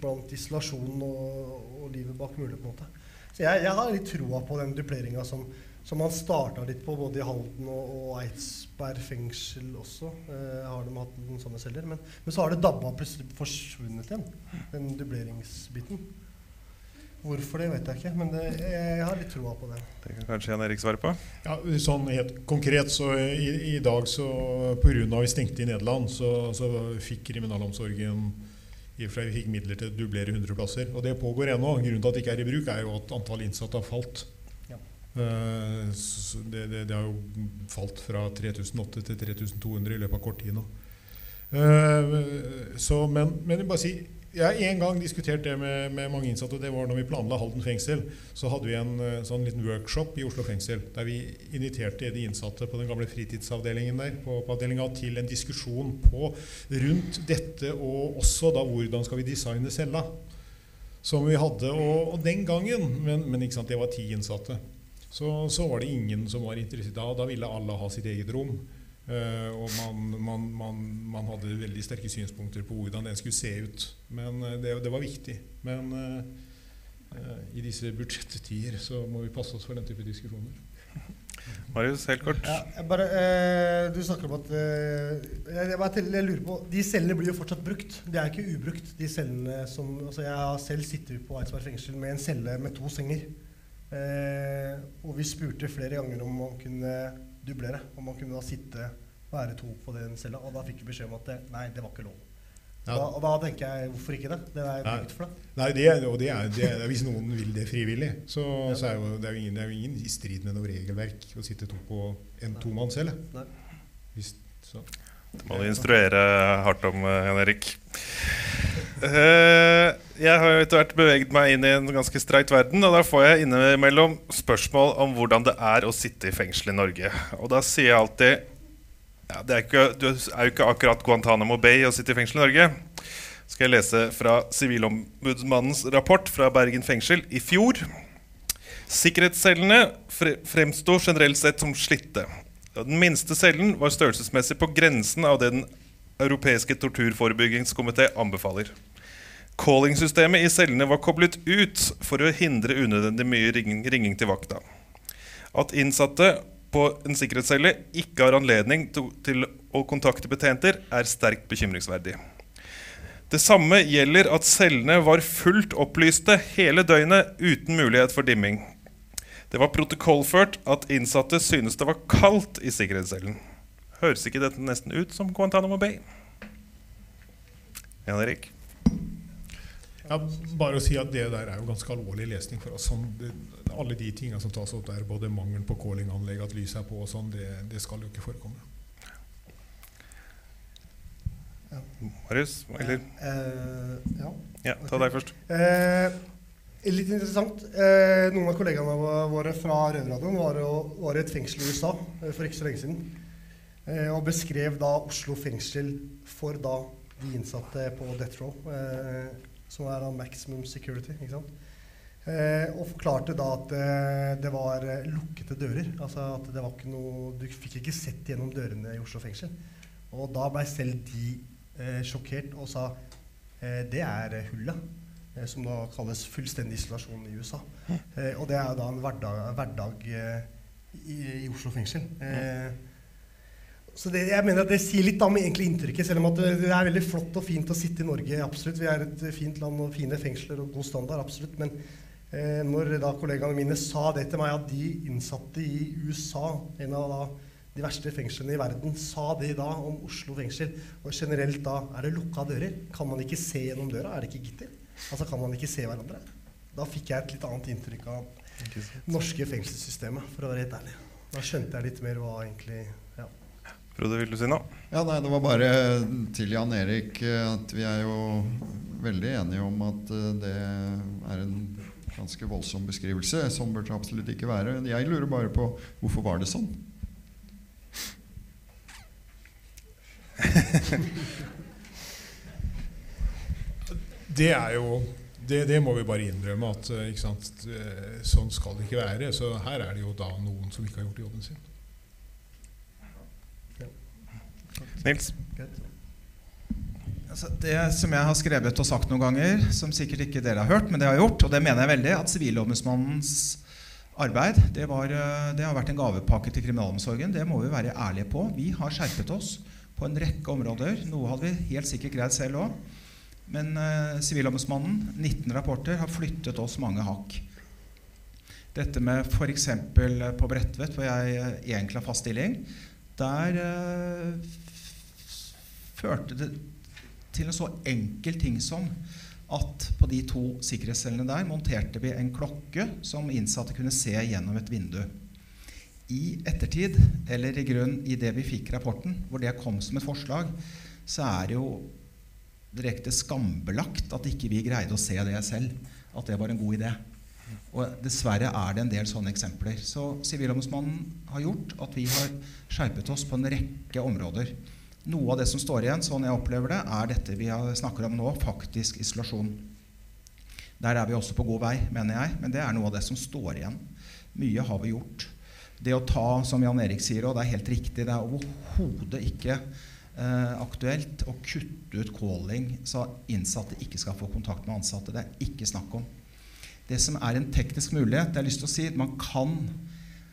blant isolasjon og, og, livet bak mulig. på en måte. Så jeg, jeg har litt troa på den dupleringa som, som man starta litt på både i Halden og, og Eidsberg fengsel også. Eh, har de hatt noen sånne celler. Men, men så har det dabba plutselig forsvunnet igjen, den dubleringsbiten. Hvorfor det, vet jeg ikke, men det, jeg har litt troa på det. Det kan kanskje Jan Erik svare på? Ja, sånn helt konkret, så i, i dag så pga. vi stengte i Nederland, så, så fikk kriminalomsorgen vi fikk midler til å dublere 100 plasser. Og det pågår ennå. Grunnen til at det ikke er i bruk, er jo at antall innsatte har falt. Uh, det, det, det, har jo falt fra 3008 til 3200 i løpet av kort tid nå. Uh, så, men, men jeg bare si jeg har en gang diskutert det med, med, mange innsatte. og Det var når vi planla Halden fengsel. Så hadde vi en eh, sånn liten workshop i Oslo fengsel der vi inviterte de innsatte på den gamle fritidsavdelingen der på, på til en diskusjon på rundt dette, og også da hvordan skal vi designe cella. Som vi hadde. Og, og den gangen, men, men det var ti innsatte, så, så var det ingen som var interessert. Da, da ville alle ha sitt eget rom. Uh, og man, man, man, man, hadde veldig sterke synspunkter på hvordan den skulle se ut. Men uh, det, det, var viktig. Men uh, i disse budsjettider så må vi passe oss for den type diskusjoner. Marius, helt kort. Ja, jeg bare, eh, du snakker om at eh, jeg, jeg, bare jeg lurer på, De cellene blir jo fortsatt brukt. De er ikke ubrukt. de cellene som, altså Jeg har selv sittet på Eidsberg fengsel med en celle med to senger. Eh, og vi spurte flere ganger om man kunne dublere. Om man kunne da sitte være to på den cella. Og da fikk vi beskjed om at det, nei, det var ikke lov. Ja. Da, og da tenker jeg hvorfor ikke det? Det er Nei. for det. Nei, det, og det er, det er, Hvis noen vil det frivillig, så, så er jo, det er jo ingen, det er jo ingen i strid med noe regelverk å sitte to på en tomannscelle. Hvis, så. Det må du instruere hardt om, eh, Jan Erik. Eh, jeg har jo etter hvert beveget meg inn i en ganske streit verden, og da får jeg innimellom spørsmål om hvordan det er å sitte i fengsel i Norge. Og da sier jeg alltid ja, er, ikke, du er jo ikke akkurat Guantánamo Bay å sitte i fengsel i Norge. Skal jeg lese fra Sivilombudsmannens rapport fra Bergen fengsel i fjor. Sikkerhetscellene fre fremsto generelt sett som slitte. Den minste cellen var størrelsesmessig på grensen av det Den europeiske torturforebyggingskomité anbefaler. Calling-systemet i cellene var koblet ut for å hindre unødvendig mye ringing, til vakta. At innsatte på en sikkerhetscelle ikke har anledning til å kontakte betjenter, er sterkt bekymringsverdig. Det samme gjelder at cellene var fullt opplyste hele døgnet uten mulighet for dimming. Det var protokollført at innsatte synes det var kaldt i sikkerhetscellen. Høres ikke dette nesten ut som Guantánamo Bay? Jan Erik? Ja, bare å si at det der er jo ganske alvorlig lesning for oss. Sånn, det, alle de tingene som tas opp der, både mangelen på callinganlegg, at lyset er på og sånn, det, det skal jo ikke forekomme. Marius? Eller? Eh, ja. Ja, ta deg først. Eh, litt interessant. Eh, noen av kollegaene våre fra Røverradioen var, var i et fengsel i USA eh, for ikke så lenge siden. Eh, og beskrev da Oslo fengsel for da de innsatte på Death Row, eh, som er av maximum security. ikke sant? Eh, og forklarte da at eh, det var eh, lukkede dører. Altså at det var ikke noe Du fikk ikke sett gjennom dørene i Oslo fengsel. Og da ble selv de eh, sjokkert og sa eh, det er eh, hullet. Som da kalles fullstendig isolasjon i USA. Eh, og det er da en hverdag, hverdag i, i Oslo fengsel. Eh, så det, jeg mener at det sier litt om egentlig inntrykket, selv om at det, det er veldig flott og fint å sitte i Norge. absolutt. Vi er et fint land og fine fengsler og god standard. absolutt, Men eh, når da kollegaene mine sa det til meg, at de innsatte i USA, en av da de verste fengslene i verden, sa det da om Oslo fengsel, og generelt da er det lukka dører. Kan man ikke se gjennom døra? Er det ikke gitter? Altså Kan man ikke se hverandre? Da fikk jeg et litt annet inntrykk av det norske fengselssystemet, for å være helt ærlig. Da skjønte jeg litt mer hva egentlig. Frode, vil du si noe? Ja, nei, Det var bare til Jan Erik eh, at vi er jo veldig enige om at eh, det er en ganske voldsom beskrivelse. Sånn bør det absolutt ikke være. Jeg lurer bare på hvorfor var det sånn? Det er jo det, det må vi bare innrømme at eh, ikke sant, sånn skal det ikke være. Så her er det jo da noen som ikke har gjort jobben sin. Nils? Altså, det som jeg har skrevet og sagt noen ganger, som sikkert ikke dere har hørt, men det har jeg gjort, og det mener jeg veldig, at Sivilombudsmannens arbeid det, var, eh, det har vært en gavepakke til kriminalomsorgen. Det må vi være ærlige på. Vi har skjerpet oss på en rekke områder. Noe hadde vi helt sikkert greid selv òg. Men eh, 19 rapporter, har flyttet oss mange hakk. Dette med f.eks. på Bredtvet, hvor jeg eh, egentlig har fast stilling, der eh, førte det til en så enkel ting som at på de to sikkerhetscellene der monterte vi en klokke som innsatte kunne se gjennom et vindu. I ettertid, eller i grunn i det vi fikk rapporten, hvor det kom som et forslag, så er det jo direkte skambelagt at ikke vi greide å se det selv. At det var en god idé. Og dessverre er det en del sånne eksempler. Så Sivilombudsmannen har gjort at vi har skjerpet oss på en rekke områder. Noe av det som står igjen, sånn jeg opplever det, er dette vi snakker om nå, faktisk isolasjon. Der er vi også på god vei, mener jeg, men det er noe av det som står igjen. Mye har vi gjort. Det å ta, som Jan Erik sier, og det er helt riktig, det er overhodet ikke eh, aktuelt å kutte ut calling så innsatte ikke skal få kontakt med ansatte. Det er ikke snakk om. Det som er en teknisk mulighet, det har lyst til å si, man kan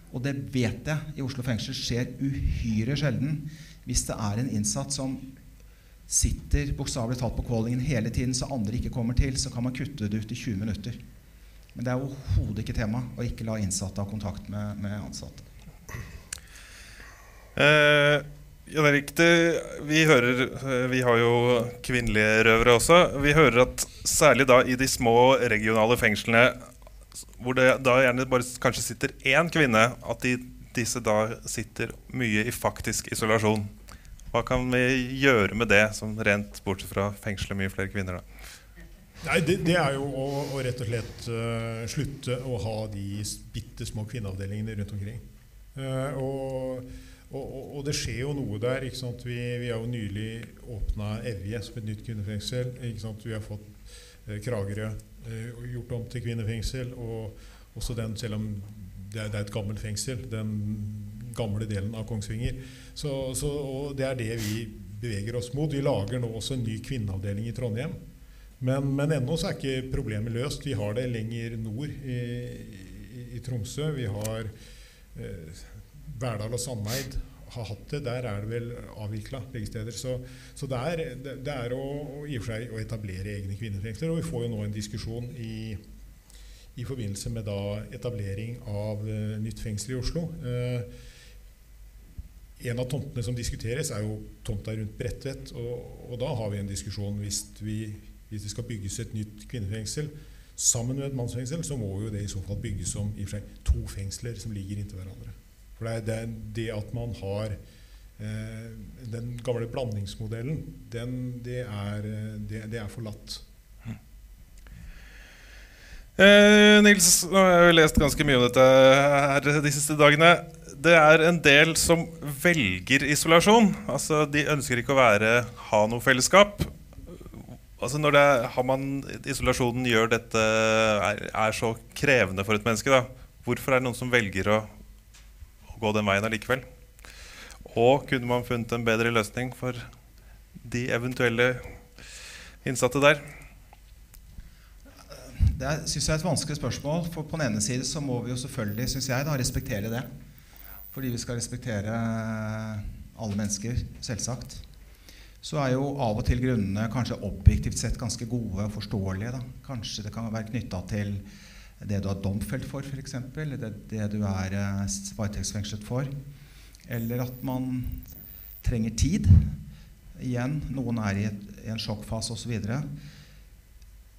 Og det vet jeg i Oslo fengsel skjer uhyre sjelden hvis det er en innsatt som sitter bokstavelig talt på callingen hele tiden så andre ikke kommer til, så kan man kutte det ut i 20 minutter. Men det er overhodet ikke tema å ikke la innsatte ha kontakt med, med ansatte. Eh, Jan Erik, det, vi hører eh, Vi har jo kvinnelige røvere også. Vi hører at særlig da i de små regionale fengslene, hvor det da gjerne bare kanskje sitter én kvinne, at de, disse da sitter mye i faktisk isolasjon. Hva kan vi gjøre med det, som rent bortsett fra fengsle mye flere kvinner? da? Nei, det, det, er jo å, å rett og slett uh, slutte å ha de bitte små kvinneavdelingene rundt omkring. Uh, og og, og, det skjer jo noe der. ikke Vi, vi, har jo nylig åpna Evje som et nytt kvinnefengsel. Vi har fått uh, Kragerø gjort om til kvinnefengsel. Og også den, selv om det er, det er, et gammelt fengsel, den gamle delen av Kongsvinger. Så, så, og det er det vi beveger oss mot. Vi lager nå også en ny kvinneavdeling i Trondheim. Men, men ennå så er ikke problemet løst. Vi har det lenger nord i, i, i Tromsø. Vi har eh, Verdal og Sandeid har hatt det. Der er det vel avvikla begge steder. Så, så det, er, det, det er å, i og for seg å etablere egne kvinnefengsler. Og vi får jo nå en diskusjon i, i forbindelse med da etablering av uh, nytt fengsel i Oslo. Uh, en av tomtene som diskuteres, er jo tomta rundt Bredtvet. Og, og, da har vi en diskusjon hvis, vi, hvis det skal bygges et nytt kvinnefengsel sammen med et mannsfengsel, så må jo det i så fall bygges som to fengsler som ligger inntil hverandre. For det det, det at man har eh, Den gamle blandingsmodellen, den, det, er, det er forlatt. Eh, Nils, nå har jeg lest ganske mye om dette her de siste dagene. Det er en del som velger isolasjon. Altså, De ønsker ikke å være, ha noe fellesskap. Altså når det, har man, isolasjonen gjør dette er, er så krevende for et menneske, da. hvorfor er det noen som velger å gå den veien allikevel? Og kunne man funnet en bedre løsning for de eventuelle innsatte der? Det syns jeg er et vanskelig spørsmål. For på den ene side så må vi jo selvfølgelig, syns jeg, da, respektere det. Fordi vi skal respektere alle mennesker, selvsagt. Så er jo av og til grunnene kanskje objektivt sett ganske gode og forståelige. Da. Kanskje det kan være knytta til det du er domfelt for, f.eks., eller det, det du er uh, varetektsfengslet for. Eller at man trenger tid. Igjen, noen er i, et, i en sjokkfase osv. Så, videre.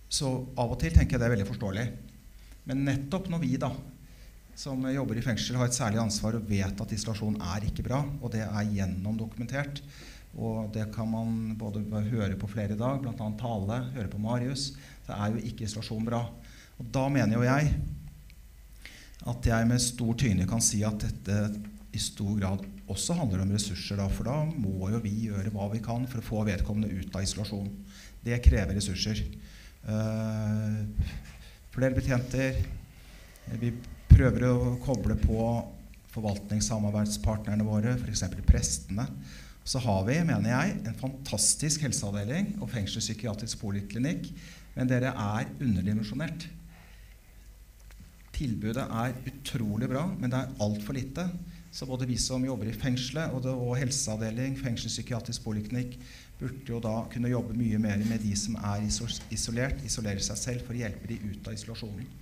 så av og til tenker jeg det er veldig forståelig. Men nettopp når vi da, som jobber i fengsel, har et særlig ansvar og vet at isolasjon er ikke bra, og det er gjennomdokumentert, og det kan man både høre på flere i dag, bl.a. Tale, høre på Marius, Det er jo ikke isolasjon bra. Og da mener jo jeg at jeg med stor tyngde kan si at dette i stor grad også handler om ressurser. Da, for da må jo vi gjøre hva vi kan for å få vedkommende ut av isolasjon. Det krever ressurser. Uh, flere betjenter. Vi prøver å koble på forvaltningssamarbeidspartnerne våre, f.eks. prestene. Så har vi, mener jeg, en fantastisk helseavdeling og fengselspsykiatrisk poliklinikk. Men dere er underdimensjonert. Tilbudet er utrolig bra, men det er altfor lite. Så både vi som jobber i fengselet og, det, og helseavdeling, fengselspsykiatrisk poliklinikk, burde jo da kunne jobbe mye mer med de som er isolert, isolere seg selv for å hjelpe de ut av isolasjonen.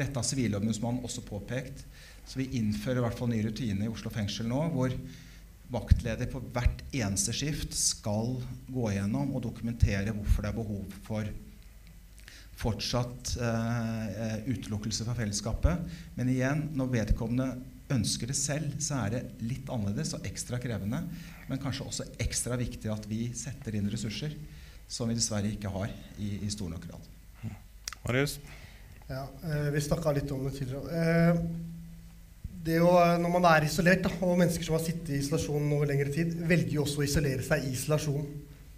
Dette har Sivilombudsmannen også påpekt. Så vi innfører i hvert fall ny rutine i Oslo fengsel nå, hvor vaktleder på hvert eneste skift skal gå gjennom og dokumentere hvorfor det er behov for fortsatt eh, utelukkelse fra fellesskapet. Men igjen, når vedkommende ønsker det selv, så er det litt annerledes og ekstra krevende. Men kanskje også ekstra viktig at vi setter inn ressurser som vi dessverre ikke har i, i stor nok grad. Marius? Ja, eh, Vi snakka litt om det tidligere. Eh, det å, når man er isolert, og mennesker som har sittet i isolasjon over lengre tid, velger jo også å isolere seg i isolasjon.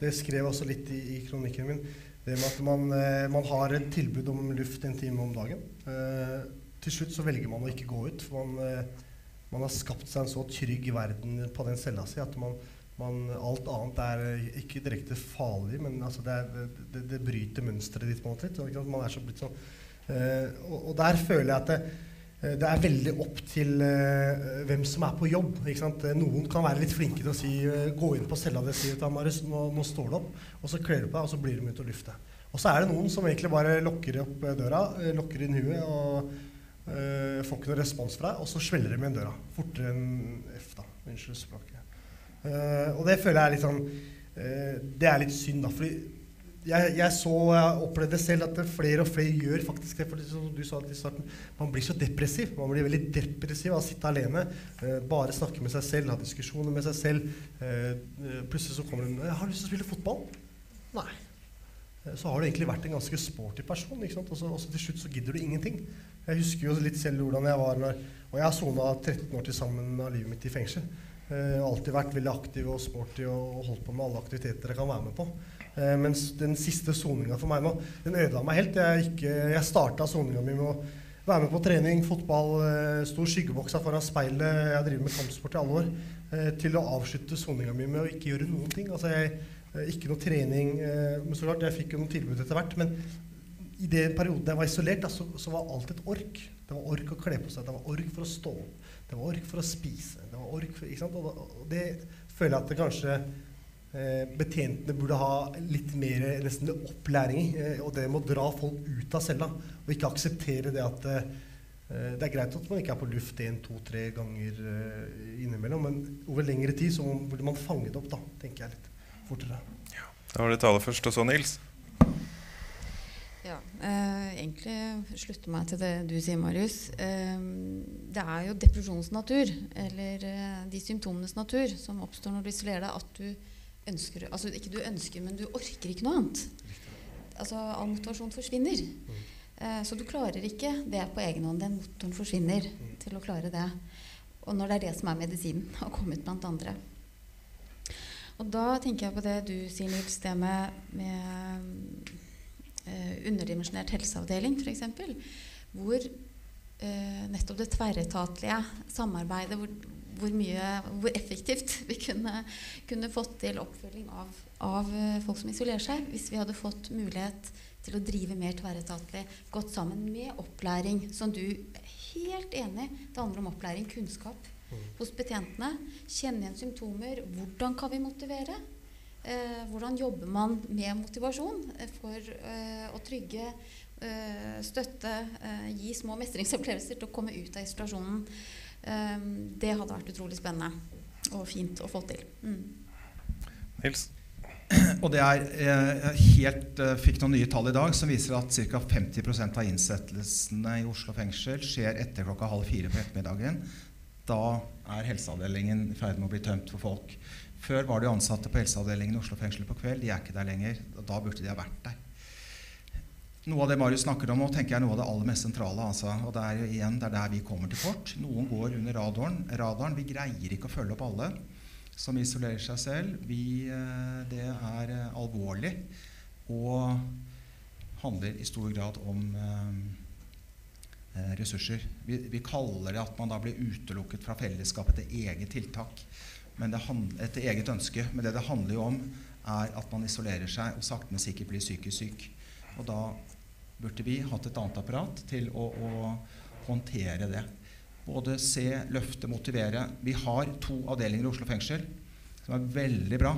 Det skrev jeg også litt i, i kronikken min. Det med at man, eh, man, har et tilbud om luft en time om dagen. Eh, til slutt så velger man å ikke gå ut. For man, eh, man har skapt seg en så trygg verden på den cella si at man, man, alt annet er ikke direkte farlig, men altså det, er, det, det, bryter mønsteret ditt. på en måte. Man er så blitt sånn. Og, og, der føler jeg at det, eh, det er veldig opp til uh, hvem som er på jobb. Eh, Noen kan være litt flinke til å si uh, gå inn på cella di si at nå, nå står du opp, og så kler du på deg, og så blir du med ut og lufte. Og så er det noen som egentlig bare lukker opp eh, døra, eh, lukker inn huet og eh, får ikke noe respons fra deg, og så smeller de igjen døra. Fortere enn F, da. Unnskyld språket. Eh, og det føler jeg er litt sånn eh, Det er litt synd, da. Fordi jeg, jeg så jeg opplevde selv at flere og flere gjør faktisk det. For som du sa i starten, man blir så depressiv. Man blir veldig depressiv av å sitte alene. Eh, bare snakke med seg selv, ha diskusjoner med seg selv. Eh, eh, plutselig så kommer det en 'Har har lyst til å spille fotball'. Nei. Eh, Så har du egentlig vært en ganske sporty person. ikke sant? Og så, og så til slutt så gidder du ingenting. Jeg husker jo litt selv hvordan jeg var når Og jeg har sona 13 år til sammen av livet mitt i fengsel. Eh, har alltid vært veldig aktiv og sporty og holdt på med alle aktiviteter jeg kan være med på. Eh, mens den siste soninga for meg nå, den ødela meg helt. Jeg, gikk, eh, jeg starta soninga mi med å være med på trening, fotball, eh, sto skyggeboksa foran speilet. Jeg driver med kampsport i alle år. Eh, til å avslutte soninga mi med å ikke gjøre noen ting. Altså jeg, eh, ikke noe trening. Eh, men så klart, jeg fikk jo noen tilbud etter hvert. Men i den perioden jeg var isolert, da, så, så var alt et ork. Det var ork å kle på seg, det var ork for å stå opp, det var ork for å spise. Det var ork for, ikke sant? Og, det føler jeg at det kanskje betjentene burde ha litt mer nesten opplæring i. Eh, og det med å dra folk ut av cella, og ikke akseptere det at eh, det er greit at man ikke er på luft én, to, tre ganger eh, innimellom, men over lengre tid så burde man fange det opp, da, tenker jeg litt fortere. Da var det tale først, og så Nils. Ja, eh, egentlig slutter meg til det du sier, Marius. Eh, det er jo depresjonens natur, eller eh, de symptomenes natur, som oppstår når du isolerer deg, at du ønsker Altså ikke du ønsker, men du orker ikke noe annet. Altså all motivasjon forsvinner. Eh, så du klarer ikke det på egen hånd. Den motoren forsvinner til å klare det. Og når det er det som er medisinen, har kommet blant andre. Og da tenker jeg på det du sier, Nils, det med, med eh, underdimensjonert helseavdeling f.eks. Hvor eh, nettopp det tverretatlige samarbeidet, hvor, hvor, mye, hvor effektivt vi kunne, kunne fått til oppfølging av, av eh, folk som isolerer seg, hvis vi hadde fått mulighet til å drive mer tverretatlig, gått sammen med opplæring, som du er helt enig Det handler om opplæring, kunnskap hos betjentene. Kjenne igjen symptomer. Hvordan kan vi motivere? Eh, hvordan jobber man med motivasjon eh, for eh, å trygge, eh, støtte, gi små mestringsopplevelser til å komme ut av isolasjonen? Eh, det hadde vært utrolig spennende og fint å få til. Mm. Nils. Og det er eh, helt eh, fikk noen nye tall i dag som viser at ca. 50% av innsettelsene i Oslo fengsel skjer etter klokka halv fire på ettermiddagen. Da er helseavdelingen i ferd med å bli tømt for folk. Før var det ansatte på helseavdelingen i Oslo fengsel på kveld. De er ikke der lenger. Da burde de ha vært der. Noe av det Marius snakker om nå, tenker jeg er noe av det aller mest sentrale. Altså. Og det er igjen det er der vi kommer til kort. Noen går under radaren. radaren. Vi greier ikke å følge opp alle som isolerer seg selv. Vi, eh, det er eh, alvorlig og handler i stor grad om eh, eh, ressurser. Vi, vi kaller det at man da blir utelukket fra fellesskapet etter eget tiltak. Hand, etter eget ønske. Men det det handler jo om, er at man isolerer seg og sakte, men sikkert blir psykisk syk. Og da burde vi hatt et annet apparat til å, å håndtere det. Både se, løfte, motivere. Vi har to avdelinger i Oslo fengsel som er veldig bra,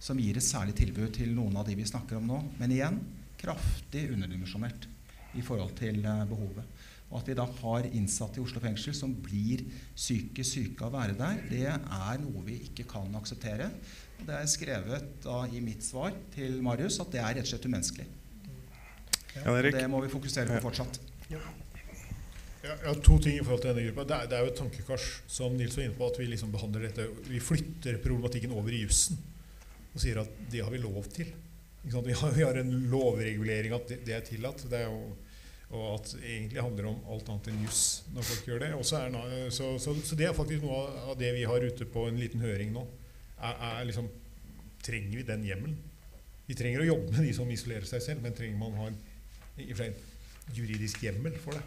som gir et særlig tilbud til noen av de vi snakker om nå. Men igjen kraftig underdimensjonert i forhold til eh, behovet. Og at vi da har innsatte i Oslo fengsel som blir psykisk syke av å være der, det er noe vi ikke kan akseptere. Og det er skrevet da i mitt svar til Marius at det er rett og slett umenneskelig. Det må vi fokusere på fortsatt. Ja, jeg har to ting i forhold til denne gruppa. Det er, det er jo et tankekars som Nils var inne på, at vi liksom behandler dette Vi flytter problematikken over i jussen og sier at det har vi lov til. Ikke sant? Vi, har, vi har en lovregulering at det, det er tillatt. Det er jo, og at det egentlig handler om alt annet enn juss når folk gjør det. Og så, er, så, så, så det er faktisk noe av det vi har ute på en liten høring nå. Er, er liksom, trenger vi den hjemmelen? Vi trenger å jobbe med de som isolerer seg selv, men trenger man ha en, i og for seg juridisk hjemmel for det?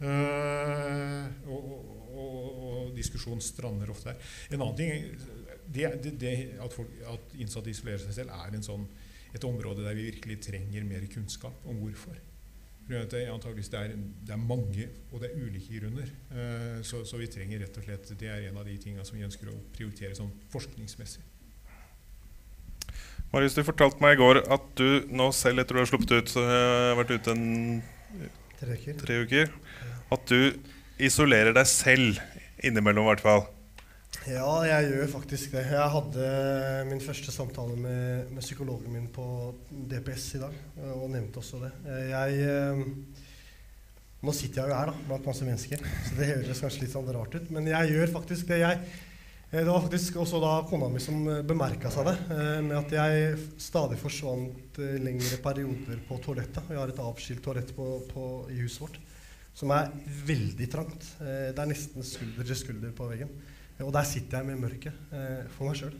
Uh, og, og, og, og diskusjonen strander ofte der. En annen ting det, det, det at, folk, at innsatte isolerer seg selv, er sånn, et område der vi virkelig trenger mer kunnskap om hvorfor. Det, antageligvis det, er, det er mange, og det er ulike grunner. Uh, så, så, vi trenger rett og slett Det er en av de tingene som vi ønsker å prioritere sånn forskningsmessig. Marius, du fortalte meg i går at du nå selv, etter du har sluppet ut, så har vært ute en tre uker. tre uker, at du isolerer deg selv innimellom, i hvert fall. Ja, jeg gjør faktisk det. Jeg hadde min første samtale med, med, psykologen min på DPS i dag, og nevnte også det. Jeg eh, Nå sitter jeg jo her da, blant masse mennesker, så det høres kanskje litt sånn rart ut. Men jeg gjør faktisk det. Jeg, det var faktisk også da kona mi som eh, bemerka seg det, eh, med at jeg stadig forsvant lengre perioder på toalettet. Vi har et avskilt toalett på, på, i huset vårt som er veldig trangt. Det er nesten skulder til skulder på veggen. Og der sitter jeg med mørket for meg sjøl.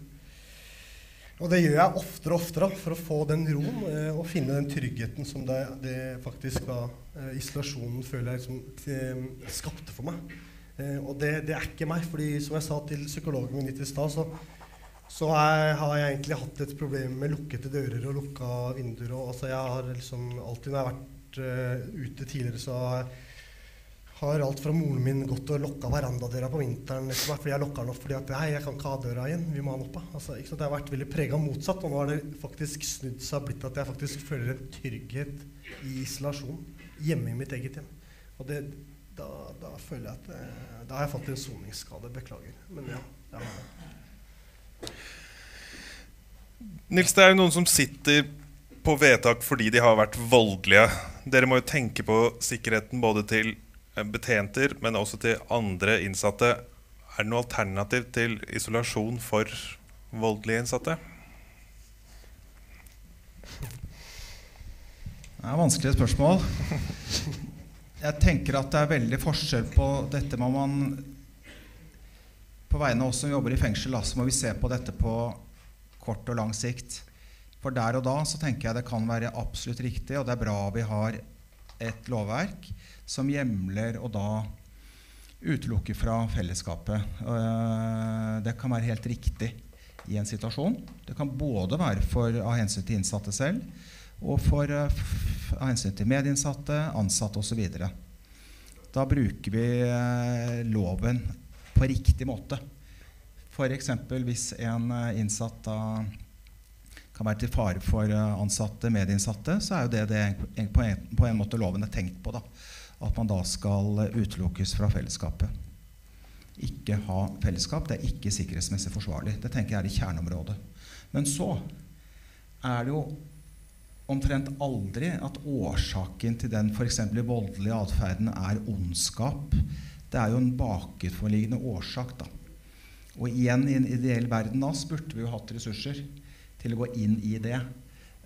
Og det gjør jeg oftere og oftere for å få den roen og finne den tryggheten som det, det faktisk da isolasjonen føler jeg liksom, skapte for meg. Eh, og det, det, er ikke meg. fordi som jeg sa til psykologen min litt i stad, så, så er, har jeg egentlig hatt et problem med lukkede dører og lukka vinduer. Og, altså jeg har liksom, alltid når jeg har vært uh, ute tidligere, så har, alt fra moren min gått og lukka verandadøra på vinteren liksom, fordi jeg lukker den opp fordi at nei, jeg kan ikke ha døra igjen. Vi må ha den oppe. Altså, ikke sant? Jeg har vært veldig prega motsatt, og nå har det faktisk snudd seg blitt at jeg faktisk føler en trygghet i isolasjon hjemme i mitt eget hjem. Og det, da, da, føler jeg at eh, Da har jeg fått en soningsskade. Beklager. Men ja. ja. Nils, det er jo noen som sitter på vedtak fordi de har vært voldelige. Dere må jo tenke på sikkerheten både til eh, betjenter, men også til andre innsatte. Er det noe alternativ til isolasjon for voldelige innsatte? Det er vanskelige spørsmål. Jeg tenker at det er veldig forskjell på dette må man På vegne av oss som jobber i fengsel, så må vi se på dette på kort og lang sikt. For der og da så tenker jeg det kan være absolutt riktig, og det er bra vi har et lovverk som hjemler og da utelukker fra fellesskapet. Eh, det kan være helt riktig i en situasjon. Det kan både være for, av hensyn til innsatte selv og for, av hensyn til medinnsatte, ansatte osv. Da bruker vi uh, loven på riktig måte. F.eks. hvis en uh, innsatt da kan være til fare for ansatte, medinnsatte, så er jo det, det på, på, en, måte loven er tenkt på. da, At man da skal utelukkes fra fellesskapet. Ikke ha fellesskap. Det er ikke sikkerhetsmessig forsvarlig. Det tenker jeg er i kjerneområdet. Men så er det jo omtrent aldri at årsaken til den f.eks. voldelige atferden er ondskap. Det er jo en bakenforliggende årsak. da. Og igjen, i en ideell verden da, burde vi jo hatt ressurser til å gå inn i det.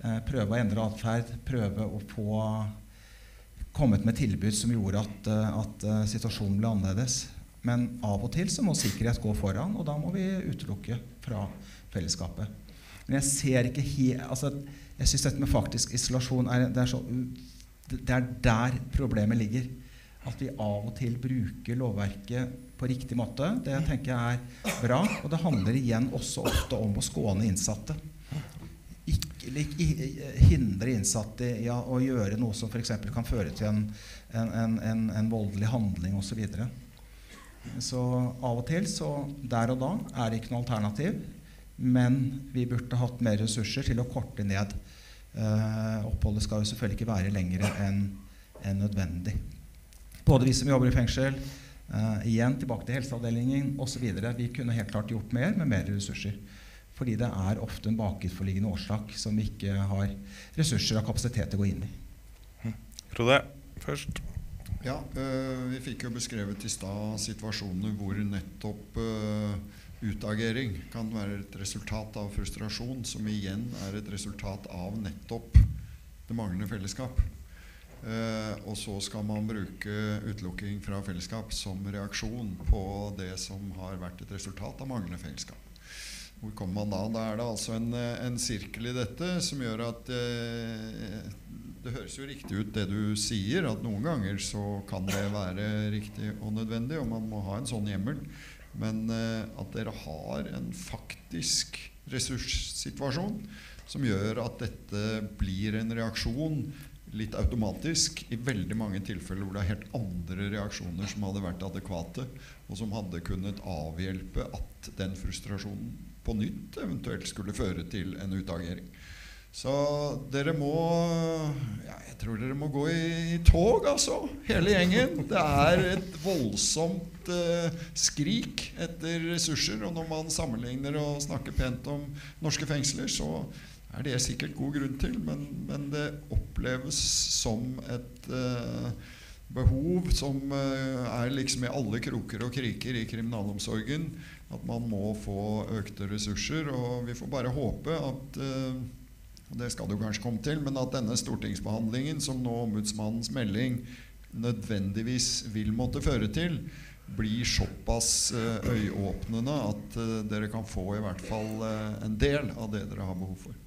Eh, prøve å endre atferd, prøve å få kommet med tilbud som gjorde at, uh, at uh, situasjonen ble annerledes. Men av og til så må sikkerhet gå foran, og da må vi utelukke fra fellesskapet. Men jeg ser ikke helt altså, jeg syns dette med faktisk isolasjon er, det er, så, det er der problemet ligger. At vi av og til bruker lovverket på riktig måte. Det tenker jeg er bra. Og det handler igjen også ofte om å skåne innsatte. Ikke, ikke hindre innsatte i ja, å gjøre noe som f.eks. kan føre til en, en, en, en voldelig handling osv. Så, videre. så av og til, så der og da, er det ikke noe alternativ. Men vi burde hatt mer ressurser til å korte ned. Uh, oppholdet skal jo selvfølgelig ikke være lengre enn en nødvendig. Både vi som jobber i fengsel, uh, igjen tilbake til helseavdelingen osv. Vi kunne helt klart gjort mer med mer ressurser. Fordi det er ofte en bakenforliggende årsak som vi ikke har ressurser og kapasitet til å gå inn i. Frode, først. Ja, øh, Vi fikk jo beskrevet i stad situasjoner hvor nettopp øh, utagering kan være et resultat av frustrasjon, som igjen er et resultat av nettopp det manglende fellesskap. Eh, og så skal man bruke utelukking fra fellesskap som reaksjon på det som har vært et resultat av manglende fellesskap. Hvor kommer man da? Da er det altså en, en sirkel i dette som gjør at eh, det høres jo riktig ut det du sier, at noen ganger så kan det være riktig og nødvendig, og man må ha en sånn hjemmel. Men eh, at dere har en faktisk ressurssituasjon som gjør at dette blir en reaksjon litt automatisk i veldig mange tilfeller hvor det er helt andre reaksjoner som hadde vært adekvate, og som hadde kunnet avhjelpe at den frustrasjonen på nytt eventuelt skulle føre til en utagering. Så dere må ja, Jeg tror dere må gå i, i, tog, altså. Hele gjengen. Det er et voldsomt eh, skrik etter ressurser. Og når man sammenligner og snakker pent om norske fengsler, så er det sikkert god grunn til. Men, men det oppleves som et eh, behov som uh, er liksom i alle kroker og kriker i kriminalomsorgen. At man må få økte ressurser. Og vi får bare håpe at det skal du kanskje komme til, men at denne stortingsbehandlingen, som nå ombudsmannens melding nødvendigvis vil måtte føre til, blir såpass eh, øyeåpnende at eh, dere kan få i hvert fall eh, en del av det dere har behov for.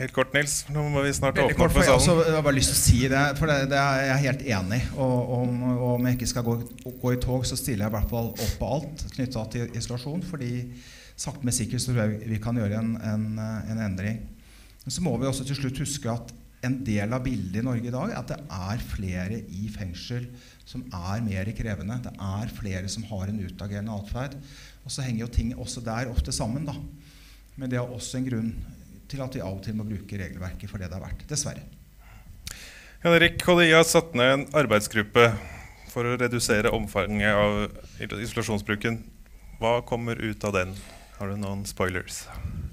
Helt kort, Nils. Nå må vi snart åpne opp for for jeg, også, salen. jeg har bare lyst til å si det, for det, det er jeg helt enig i. Og, om, og om jeg ikke skal gå, gå, i tog, så stiller jeg i hvert fall opp på alt knytta til isolasjon. fordi sakte, men sikkert så tror jeg vi kan gjøre en, en, en, endring. Men så må vi også til slutt huske at en del av bildet i Norge i dag er at det er flere i fengsel som er mer krevende. Det er flere som har en utagerende atferd. Og så henger jo ting også der ofte sammen. da. Men det er også en grunn til at vi av og til må bruke regelverket for det det er verdt. Dessverre. Jan Erik KDI har satt ned en arbeidsgruppe for å redusere omfanget av isolasjonsbruken. Hva kommer ut av den? Har du noen spoilers?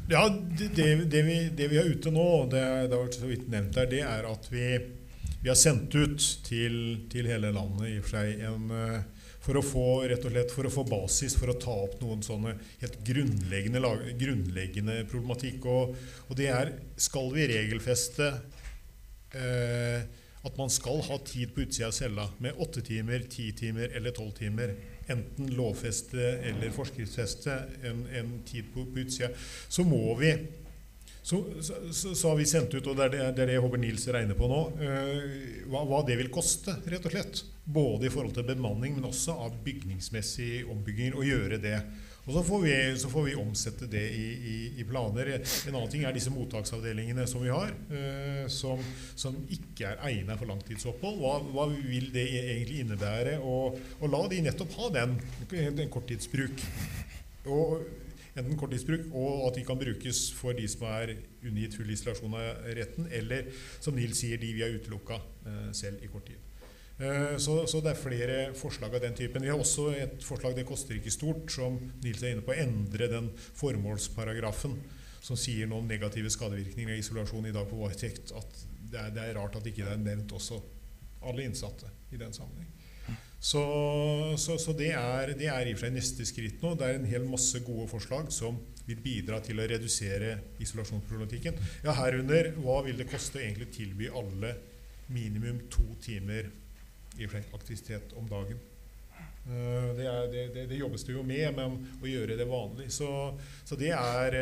Ja, det, det, vi, det vi, er ute nå, det, det har vært så vidt nevnt her, det er at vi, vi har sendt ut til, til, hele landet i og for seg en for å få slett, for å få basis for å ta opp noen sånne helt grunnleggende, grunnleggende problematikk. Og, og, det er skal vi regelfeste eh, at man skal ha tid på utsida av cella med åtte timer, ti timer eller tolv timer enten lovfeste eller forskriftsfeste en, en tid på, på utsida, så må vi så, så, så, har vi sendt ut, og det er det, det, er det Håber Nils regner på nå, uh, hva, hva, det vil koste, rett og slett. Både i forhold til bemanning, men også av bygningsmessige ombygginger. Å gjøre det. Og så får, vi, så får vi, omsette det i, i, i, planer. En annen ting er disse mottaksavdelingene som vi har, eh, som, som, ikke er egnet for langtidsopphold. Hva, hva, vil det egentlig innebære å la de nettopp ha den, den korttidsbruk? Og, enten korttidsbruk, og at de kan brukes for de som er unngitt full isolasjon av retten, eller som Nils sier, de vi har utelukka eh, selv i kort tid. Eh, så, så, det er flere forslag av den typen. Vi har også et forslag, det koster ikke stort, som Nils er inne på, å endre den formålsparagrafen som sier noe om negative skadevirkninger av isolasjon i dag på varetekt. At det er, det er, rart at ikke det er nevnt også alle innsatte i den sammenheng. Så, så, så det, er, det, er, i og for seg neste skritt nå. Det er en hel masse gode forslag som vil bidra til å redusere isolasjonsproblematikken. Ja, herunder hva vil det koste å tilby alle minimum to timer i aktivitet om dagen. Uh, det, er, det, det, det, jobbes det jo med, men å gjøre det vanlig. Så, så det er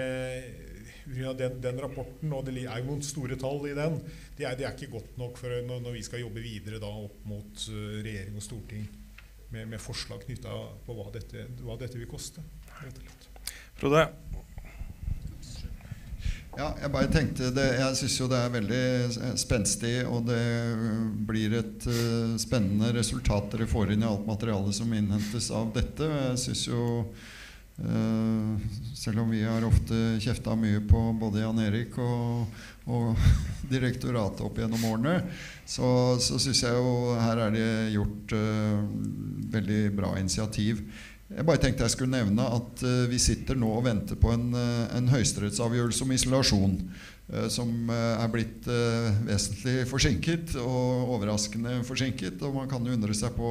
ja, den, den, rapporten, og det er jo noen store tall i den, det er, er ikke godt nok for når, når, vi skal jobbe videre da, opp mot uh, regjering og storting med, med forslag knytta på hva dette, hva dette, vil koste. Frode? Ja, jeg bare tenkte det, Jeg syns jo det er veldig spenstig, og det blir et uh, spennende resultat dere får inn i alt materialet som innhentes av dette. Jeg synes jo uh, Selv om vi har ofte kjefta mye på både Jan Erik og, og direktoratet opp gjennom årene, så, så syns jeg jo her er det gjort uh, veldig bra initiativ. Jeg bare tenkte jeg skulle nevne at uh, vi sitter nå og venter på en, uh, en høyesterettsavgjørelse om isolasjon. Uh, som er blitt vesentlig forsinket, og overraskende forsinket. Og man kan jo undre seg på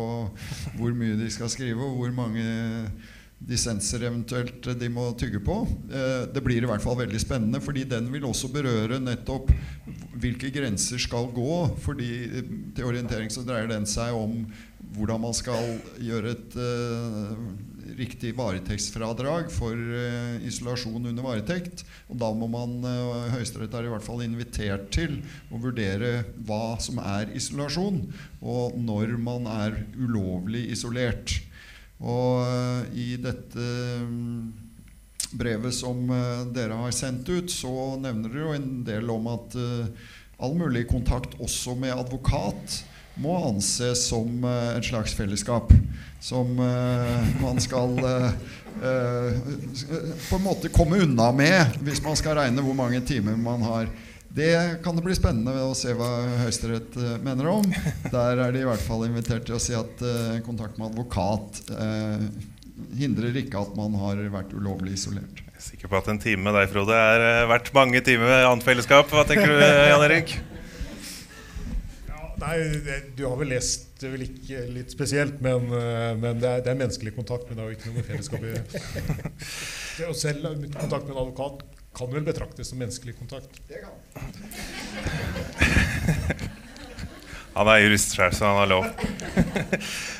hvor mye de skal skrive, og hvor mange dissenser eventuelt de må tygge på. det blir i hvert fall veldig spennende, fordi den vil også berøre nettopp hvilke grenser skal gå. fordi til orientering så dreier den seg om hvordan man skal gjøre et uh, riktig varetektsfradrag for uh, isolasjon under varetekt. Og da må man uh, Høyesterett er i hvert fall invitert til å vurdere hva som er isolasjon, og når man er ulovlig isolert. Og i dette um, brevet som dere har sendt ut, så nevner dere jo en del om at all mulig kontakt også med advokat må anses som eh, et slags fellesskap. Som eh, man skal eh, på en måte komme unna med hvis man skal regne hvor mange timer man har. Det kan det bli spennende å se hva Høyesterett mener om. Der er de i hvert fall invitert til å si at kontakt med advokat hindrer ikke at man har vært ulovlig isolert. Jeg er sikker på at en time med deg, Frode, er verdt mange timer med annet fellesskap. Hva tenker du, Jan Erik? Ja, nei, du har vel lest det vel ikke litt spesielt, men, eh, men det, er, det er menneskelig kontakt. Men det har jo ikke noe med fellesskap å gjøre. Det å selv kontakt med en advokat kan vel betraktes som menneskelig kontakt. Det kan Han er jurist sjøl, så han har lov.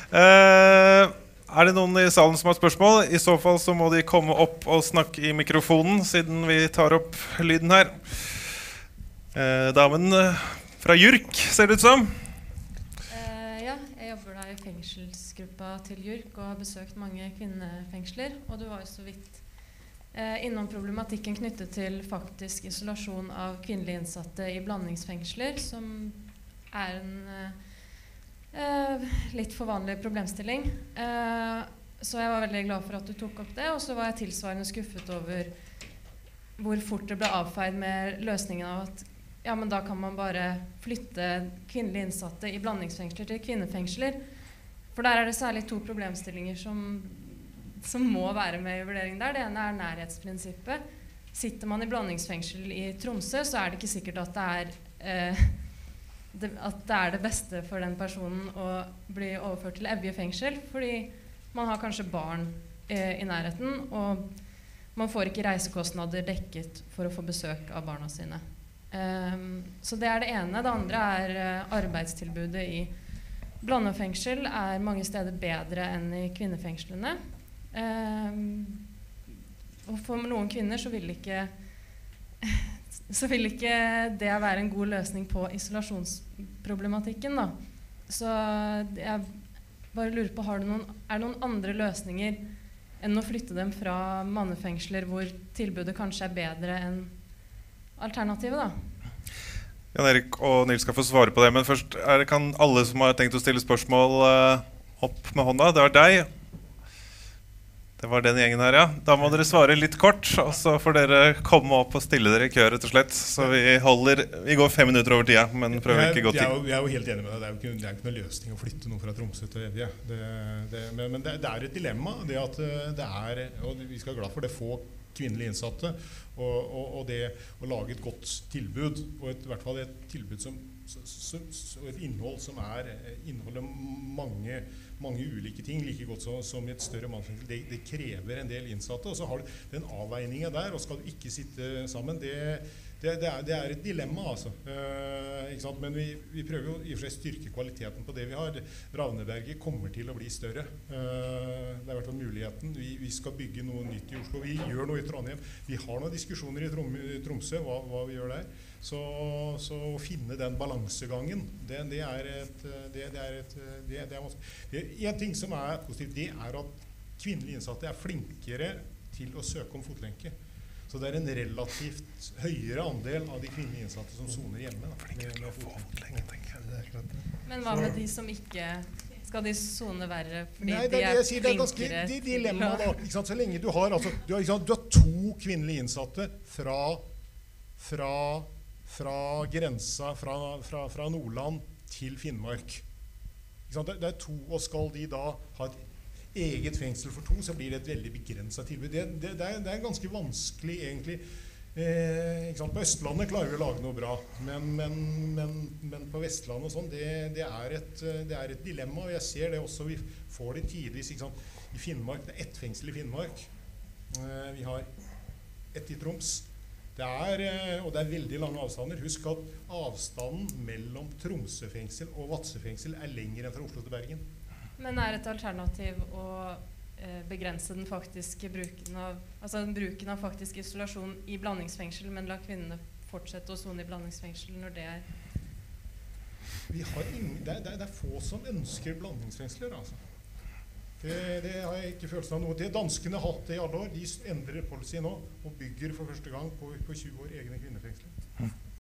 Eh, er det noen i salen som har spørsmål? I så fall så må de komme opp og snakke i mikrofonen, siden vi tar opp lyden her. Eh, damen fra JURK, ser det ut som. Eh, ja, jeg jobber da i fengselsgruppa til JURK og har besøkt mange kvinnefengsler. Og du var jo så vidt eh, innom problematikken knyttet til faktisk isolasjon av kvinnelige innsatte i blandingsfengsler, som er en eh, eh, litt for vanlig problemstilling. Eh, så jeg var veldig glad for at du tok opp det. Og så var jeg tilsvarende skuffet over hvor fort det ble avfeid med løsningen av at ja, men da kan man bare flytte kvinnelige innsatte i blandingsfengsler til kvinnefengsler. For der er det særlig to problemstillinger som, som må være med i vurderingen der. Det ene er nærhetsprinsippet. Sitter man i blandingsfengsel i Tromsø, så er det ikke sikkert at det er eh, det, at det er det beste for den personen å bli overført til Evje fengsel. Fordi man har kanskje barn eh, i nærheten, og man får ikke reisekostnader dekket for å få besøk av barna sine. Ehm, så det er det ene. Det andre er eh, arbeidstilbudet i blandefengsel er mange steder bedre enn i kvinnefengslene. Um, og for noen kvinner så vil ikke så vil ikke det være en god løsning på isolasjonsproblematikken. Da. Så jeg bare lurer på, har du noen, Er det noen andre løsninger enn å flytte dem fra mannefengsler hvor tilbudet kanskje er bedre enn alternativet? da? Jan Erik og Nils skal få svare på det, men først er det, kan alle som har tenkt å stille spørsmål, eh, opp med hånda. Det var deg. Det var den gjengen her, ja. Da må dere svare litt kort, og så får dere komme opp og stille dere i kø, rett og slett. Så vi holder Vi går fem minutter over tida, men prøver ikke å gå jeg, er til. jo, jeg er jo helt enig med deg. Det er jo ikke, det er ikke noen løsning å flytte noe fra Tromsø til Evje. Det, det, men men det, det er et dilemma. Det at eh, det er, og Vi skal være glad for det få kvinnelige innsatte. Og, og, og det å lage et godt tilbud, og et, i hvert fall et tilbud som så et innhold som er, eh, inneholder mange, mange ulike ting, like godt som, som et større mannsfengsel. Det, det krever en del innsatte. Og så har du den avveininga der, og skal du ikke sitte sammen. det det, det, er, det er et dilemma, altså. Eh? Men vi, vi prøver jo i og for seg styrke kvaliteten på det vi har. Ravneberget kommer til å bli større. Eh, det er i hvert fall muligheten. Vi, vi skal bygge noe nytt i Oslo. Vi gjør noe i Trondheim. Vi har noen diskusjoner i Trom, Tromsø hva, hva vi gjør der. Så, så å finne den balansegangen, det, det er et det, er et. En ting som er positivt, det er at kvinnelige innsatte er flinkere til å søke om fotlenke. Så det er en relativt høyere andel av de kvinnelige innsatte som soner hjemme. Da. Men hva med de som ikke Skal de sone verre fordi Nei, det de er det er jeg sier. Det er ganske flinkere dilemma, da. Ikke sant? Så lenge du har altså, du har, ikke sant? Du har to kvinnelige innsatte fra, fra, fra grensa fra, fra, fra Nordland til Finnmark. Ikke sant? Det, det er to, og skal de da ha et eget fengsel for to, så blir det et veldig begrensa tilbud. Det, det, det, er, det er ganske vanskelig, egentlig. Eh? På Østlandet klarer vi å lage noe bra, men, men, men, men på Vestlandet og sånn, det, er et, det er et dilemma. og Jeg ser det også. Vi får det tidvis. I Finnmark, Det er ett fengsel i Finnmark. Eh, vi har ett i Troms. Det er, eh, og det er veldig lange avstander. Husk at avstanden mellom Tromsø fengsel og Vadsø fengsel er lengre enn fra Oslo til Bergen. Men er et alternativ å eh, begrense den faktiske bruken av altså bruken av faktisk isolasjon i blandingsfengsel, men la kvinnene fortsette å sone i blandingsfengsel når det er ingen, det, er, det er få som ønsker blandingsfengsler. altså. Det, det har jeg ikke følelsen av noe. Det danskene har hatt det i alle år, de endrer policy nå og bygger for første gang på, på 20 år egne kvinnefengsler.